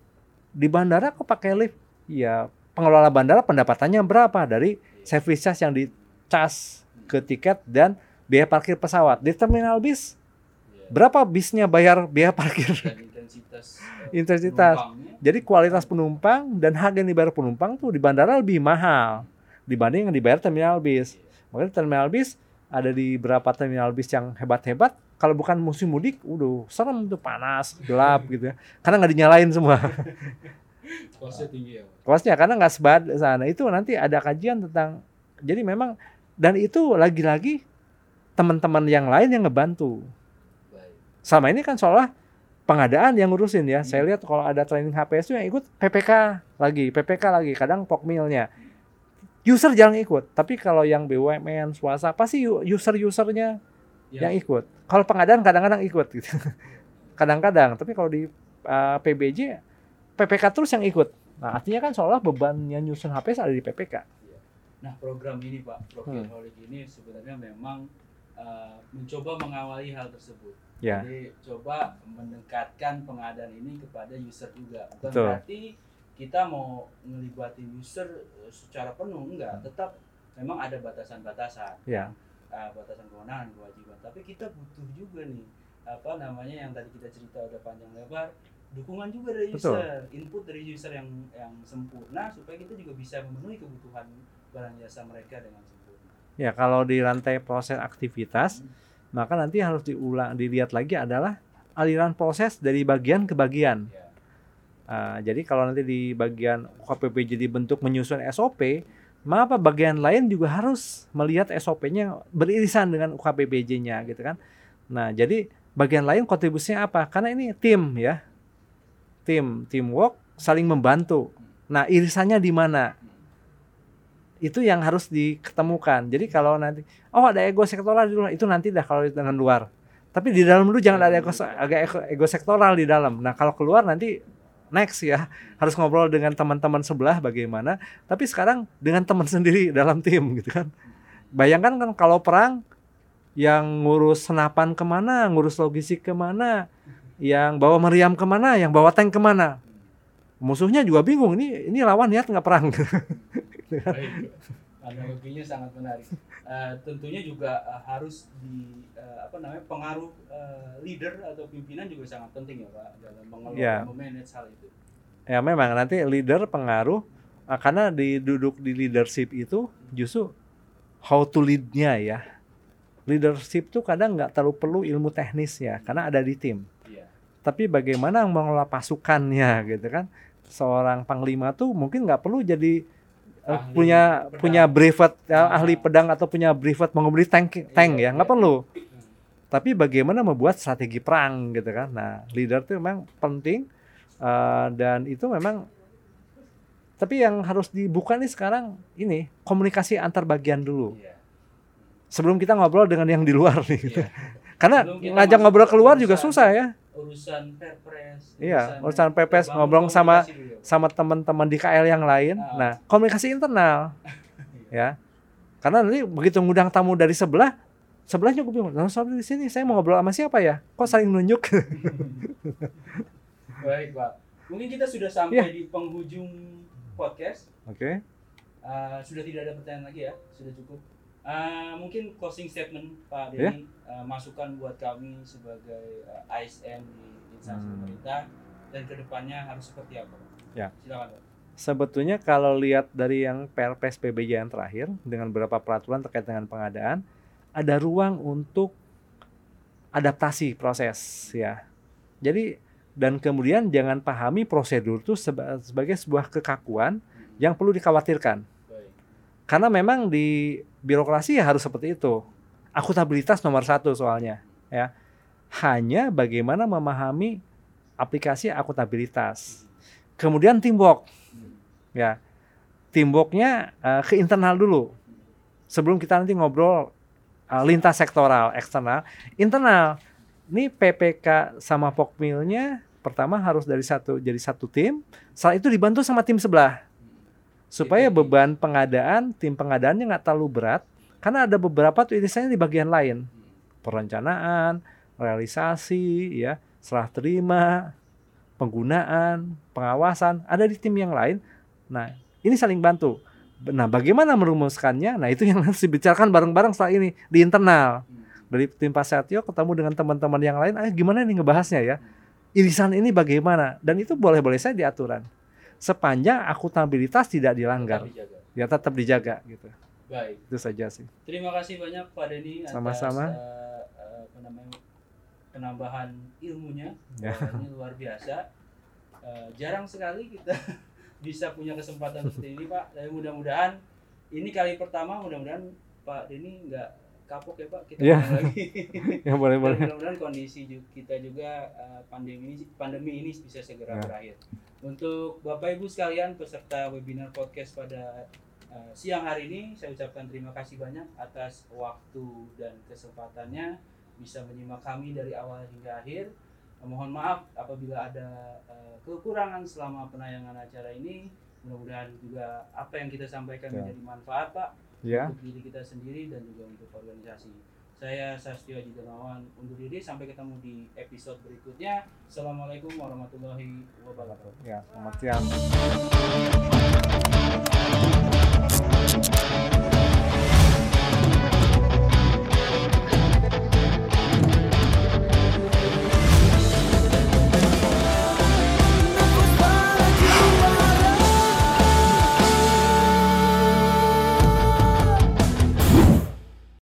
di bandara kok pakai lift? Ya, pengelola bandara pendapatannya berapa dari service charge yang dicas ke tiket dan biaya parkir pesawat di terminal bis. Iya. berapa bisnya bayar biaya parkir? Dan intensitas intensitas. jadi kualitas penumpang dan harga yang dibayar penumpang tuh di bandara lebih mahal dibanding yang dibayar terminal bis. Makanya terminal bis ada di beberapa terminal bis yang hebat-hebat kalau bukan musim mudik udah serem tuh panas gelap gitu ya. Karena nggak dinyalain semua. Kosnya tinggi ya kosnya karena nggak sebad sana. Itu nanti ada kajian tentang jadi memang dan itu lagi-lagi teman-teman yang lain yang ngebantu. Baik. sama ini kan seolah pengadaan yang ngurusin ya. Saya lihat kalau ada training HPS itu yang ikut PPK lagi PPK lagi kadang pokmilnya user jarang ikut tapi kalau yang BUMN swasta pasti user-usernya Ya, yang ikut. Kalau pengadaan kadang-kadang ikut gitu. Kadang-kadang tapi kalau di uh, PBJ PPK terus yang ikut. Nah artinya kan seolah bebannya nyusun HPS ada di PPK Nah, program ini Pak, Profil Hmm. Ini sebenarnya memang uh, mencoba mengawali hal tersebut. ya Jadi coba mendekatkan pengadaan ini kepada user juga. Bukan Betul. berarti kita mau ngelibatin user uh, secara penuh enggak, tetap memang ada batasan-batasan. ya uh, batasan kewenangan kewajiban tapi kita butuh juga nih apa namanya yang tadi kita cerita udah panjang lebar dukungan juga dari Betul. user input dari user yang yang sempurna supaya kita juga bisa memenuhi kebutuhan barang jasa mereka dengan sempurna ya kalau di rantai proses aktivitas maka nanti harus diulang dilihat lagi adalah aliran proses dari bagian ke bagian Ah, jadi kalau nanti di bagian KPPJ dibentuk menyusun SOP, maka bagian lain juga harus melihat SOP-nya beririsan dengan UKPPJ-nya gitu kan. Nah, jadi bagian lain kontribusinya apa? Karena ini tim ya. Tim, teamwork saling membantu. Nah, irisannya di mana? Itu yang harus diketemukan. Jadi kalau nanti oh ada ego sektoral di luar, itu nanti dah kalau dengan luar. Tapi di dalam dulu jangan ada ego, ego, ego sektoral di dalam. Nah, kalau keluar nanti next ya harus ngobrol dengan teman-teman sebelah bagaimana tapi sekarang dengan teman sendiri dalam tim gitu kan bayangkan kan kalau perang yang ngurus senapan ke mana ngurus logistik ke mana yang bawa meriam ke mana yang bawa tank ke mana musuhnya juga bingung ini ini lawan niat nggak perang baik analoginya sangat menarik. Eh, tentunya juga eh, harus di eh, apa namanya pengaruh eh, leader atau pimpinan juga sangat penting ya pak dalam mengelola Ya. memanage hal itu. Ya memang nanti leader pengaruh ah, karena di duduk di leadership itu justru how to lead-nya ya. Leadership tuh kadang nggak terlalu perlu ilmu teknis ya karena ada di tim. Iya. Tapi bagaimana mengelola pasukannya gitu kan. Seorang panglima tuh mungkin nggak perlu jadi Ahli punya pedang. punya brevet ya, Ah. ahli pedang atau punya brevet mengemudi tank tank Iya, ya nggak perlu Hmm. tapi bagaimana membuat strategi perang gitu kan nah leader itu memang penting eh, dan itu memang tapi yang harus dibuka nih sekarang ini komunikasi antar bagian dulu Iya. sebelum kita ngobrol dengan yang di luar nih gitu. Iya. karena ngajak ngobrol ke keluar juga susah ya urusan perpres Iya, urusan perpres, ngobrol sama- dulu ya, sama teman-teman di KL yang lain. Ah. Nah, komunikasi internal, ya. Karena nanti begitu ngundang tamu dari sebelah, sebelahnya gue bingung. Nah, soal di sini saya mau ngobrol sama siapa ya? Kok saling nunjuk? baik pak mungkin kita sudah sampai Iya. di penghujung podcast Oke. Uh, sudah tidak ada pertanyaan lagi ya sudah cukup Uh, mungkin closing statement Pak. Denny uh, masukan buat kami sebagai uh, ASN di instansi Hmm. pemerintah dan ke depannya harus seperti apa? Ya. silakan Pak. Sebetulnya kalau lihat dari yang Perpres PBJ yang terakhir dengan beberapa peraturan terkait dengan pengadaan, ada ruang untuk adaptasi proses ya. Jadi dan kemudian jangan pahami prosedur itu seba- sebagai sebuah kekakuan yang perlu dikhawatirkan. baik Karena memang di birokrasi ya harus seperti itu. Akuntabilitas nomor satu soalnya, ya. Hanya bagaimana memahami aplikasi akuntabilitas. Kemudian teamwork, ya. Teamworknya eh, ke internal dulu. Sebelum kita nanti ngobrol eh, lintas sektoral, eksternal, internal. Ini PPK sama Pokmilnya pertama harus dari satu jadi satu tim. Setelah itu dibantu sama tim sebelah supaya beban pengadaan tim pengadaannya nggak terlalu berat karena ada beberapa tuh irisannya di bagian lain perencanaan realisasi ya serah terima penggunaan pengawasan ada di tim yang lain nah ini saling bantu Nah, bagaimana merumuskannya? Nah, itu yang harus dibicarakan bareng-bareng setelah ini di internal. Hmm. Dari tim Pak Setio ketemu dengan teman-teman yang lain, ayo gimana nih ngebahasnya ya? Irisan ini bagaimana? Dan itu boleh-boleh saya diaturan. Sepanjang akuntabilitas tidak dilanggar, Tetap dijaga. ya tetap dijaga gitu. Baik. Itu saja sih. Terima kasih banyak Pak Denny atas Sama-sama. apa namanya penambahan ilmunya. Ya. Ini luar biasa. Eh, jarang sekali kita bisa punya kesempatan seperti ini Pak. Mudah-mudahan ini kali pertama mudah-mudahan Pak Denny nggak kapok ya Pak kita undang lagi. Ya boleh Dan boleh. mudah-mudahan kondisi kita juga eh, pandemi ini pandemi ini bisa segera Ya. berakhir. Untuk Bapak Ibu sekalian peserta webinar podcast pada eh, siang hari ini saya ucapkan terima kasih banyak atas waktu dan kesempatannya bisa menyimak kami dari awal hingga akhir. Mohon maaf apabila ada eh, kekurangan selama penayangan acara ini. Mudah-mudahan juga apa yang kita sampaikan Ya. menjadi manfaat Pak Ya. untuk diri kita sendiri dan juga untuk organisasi. Saya Sastio Haji Darmawan undur diri sampai ketemu di episode berikutnya. Assalamualaikum warahmatullahi wabarakatuh. Ya, selamat siang.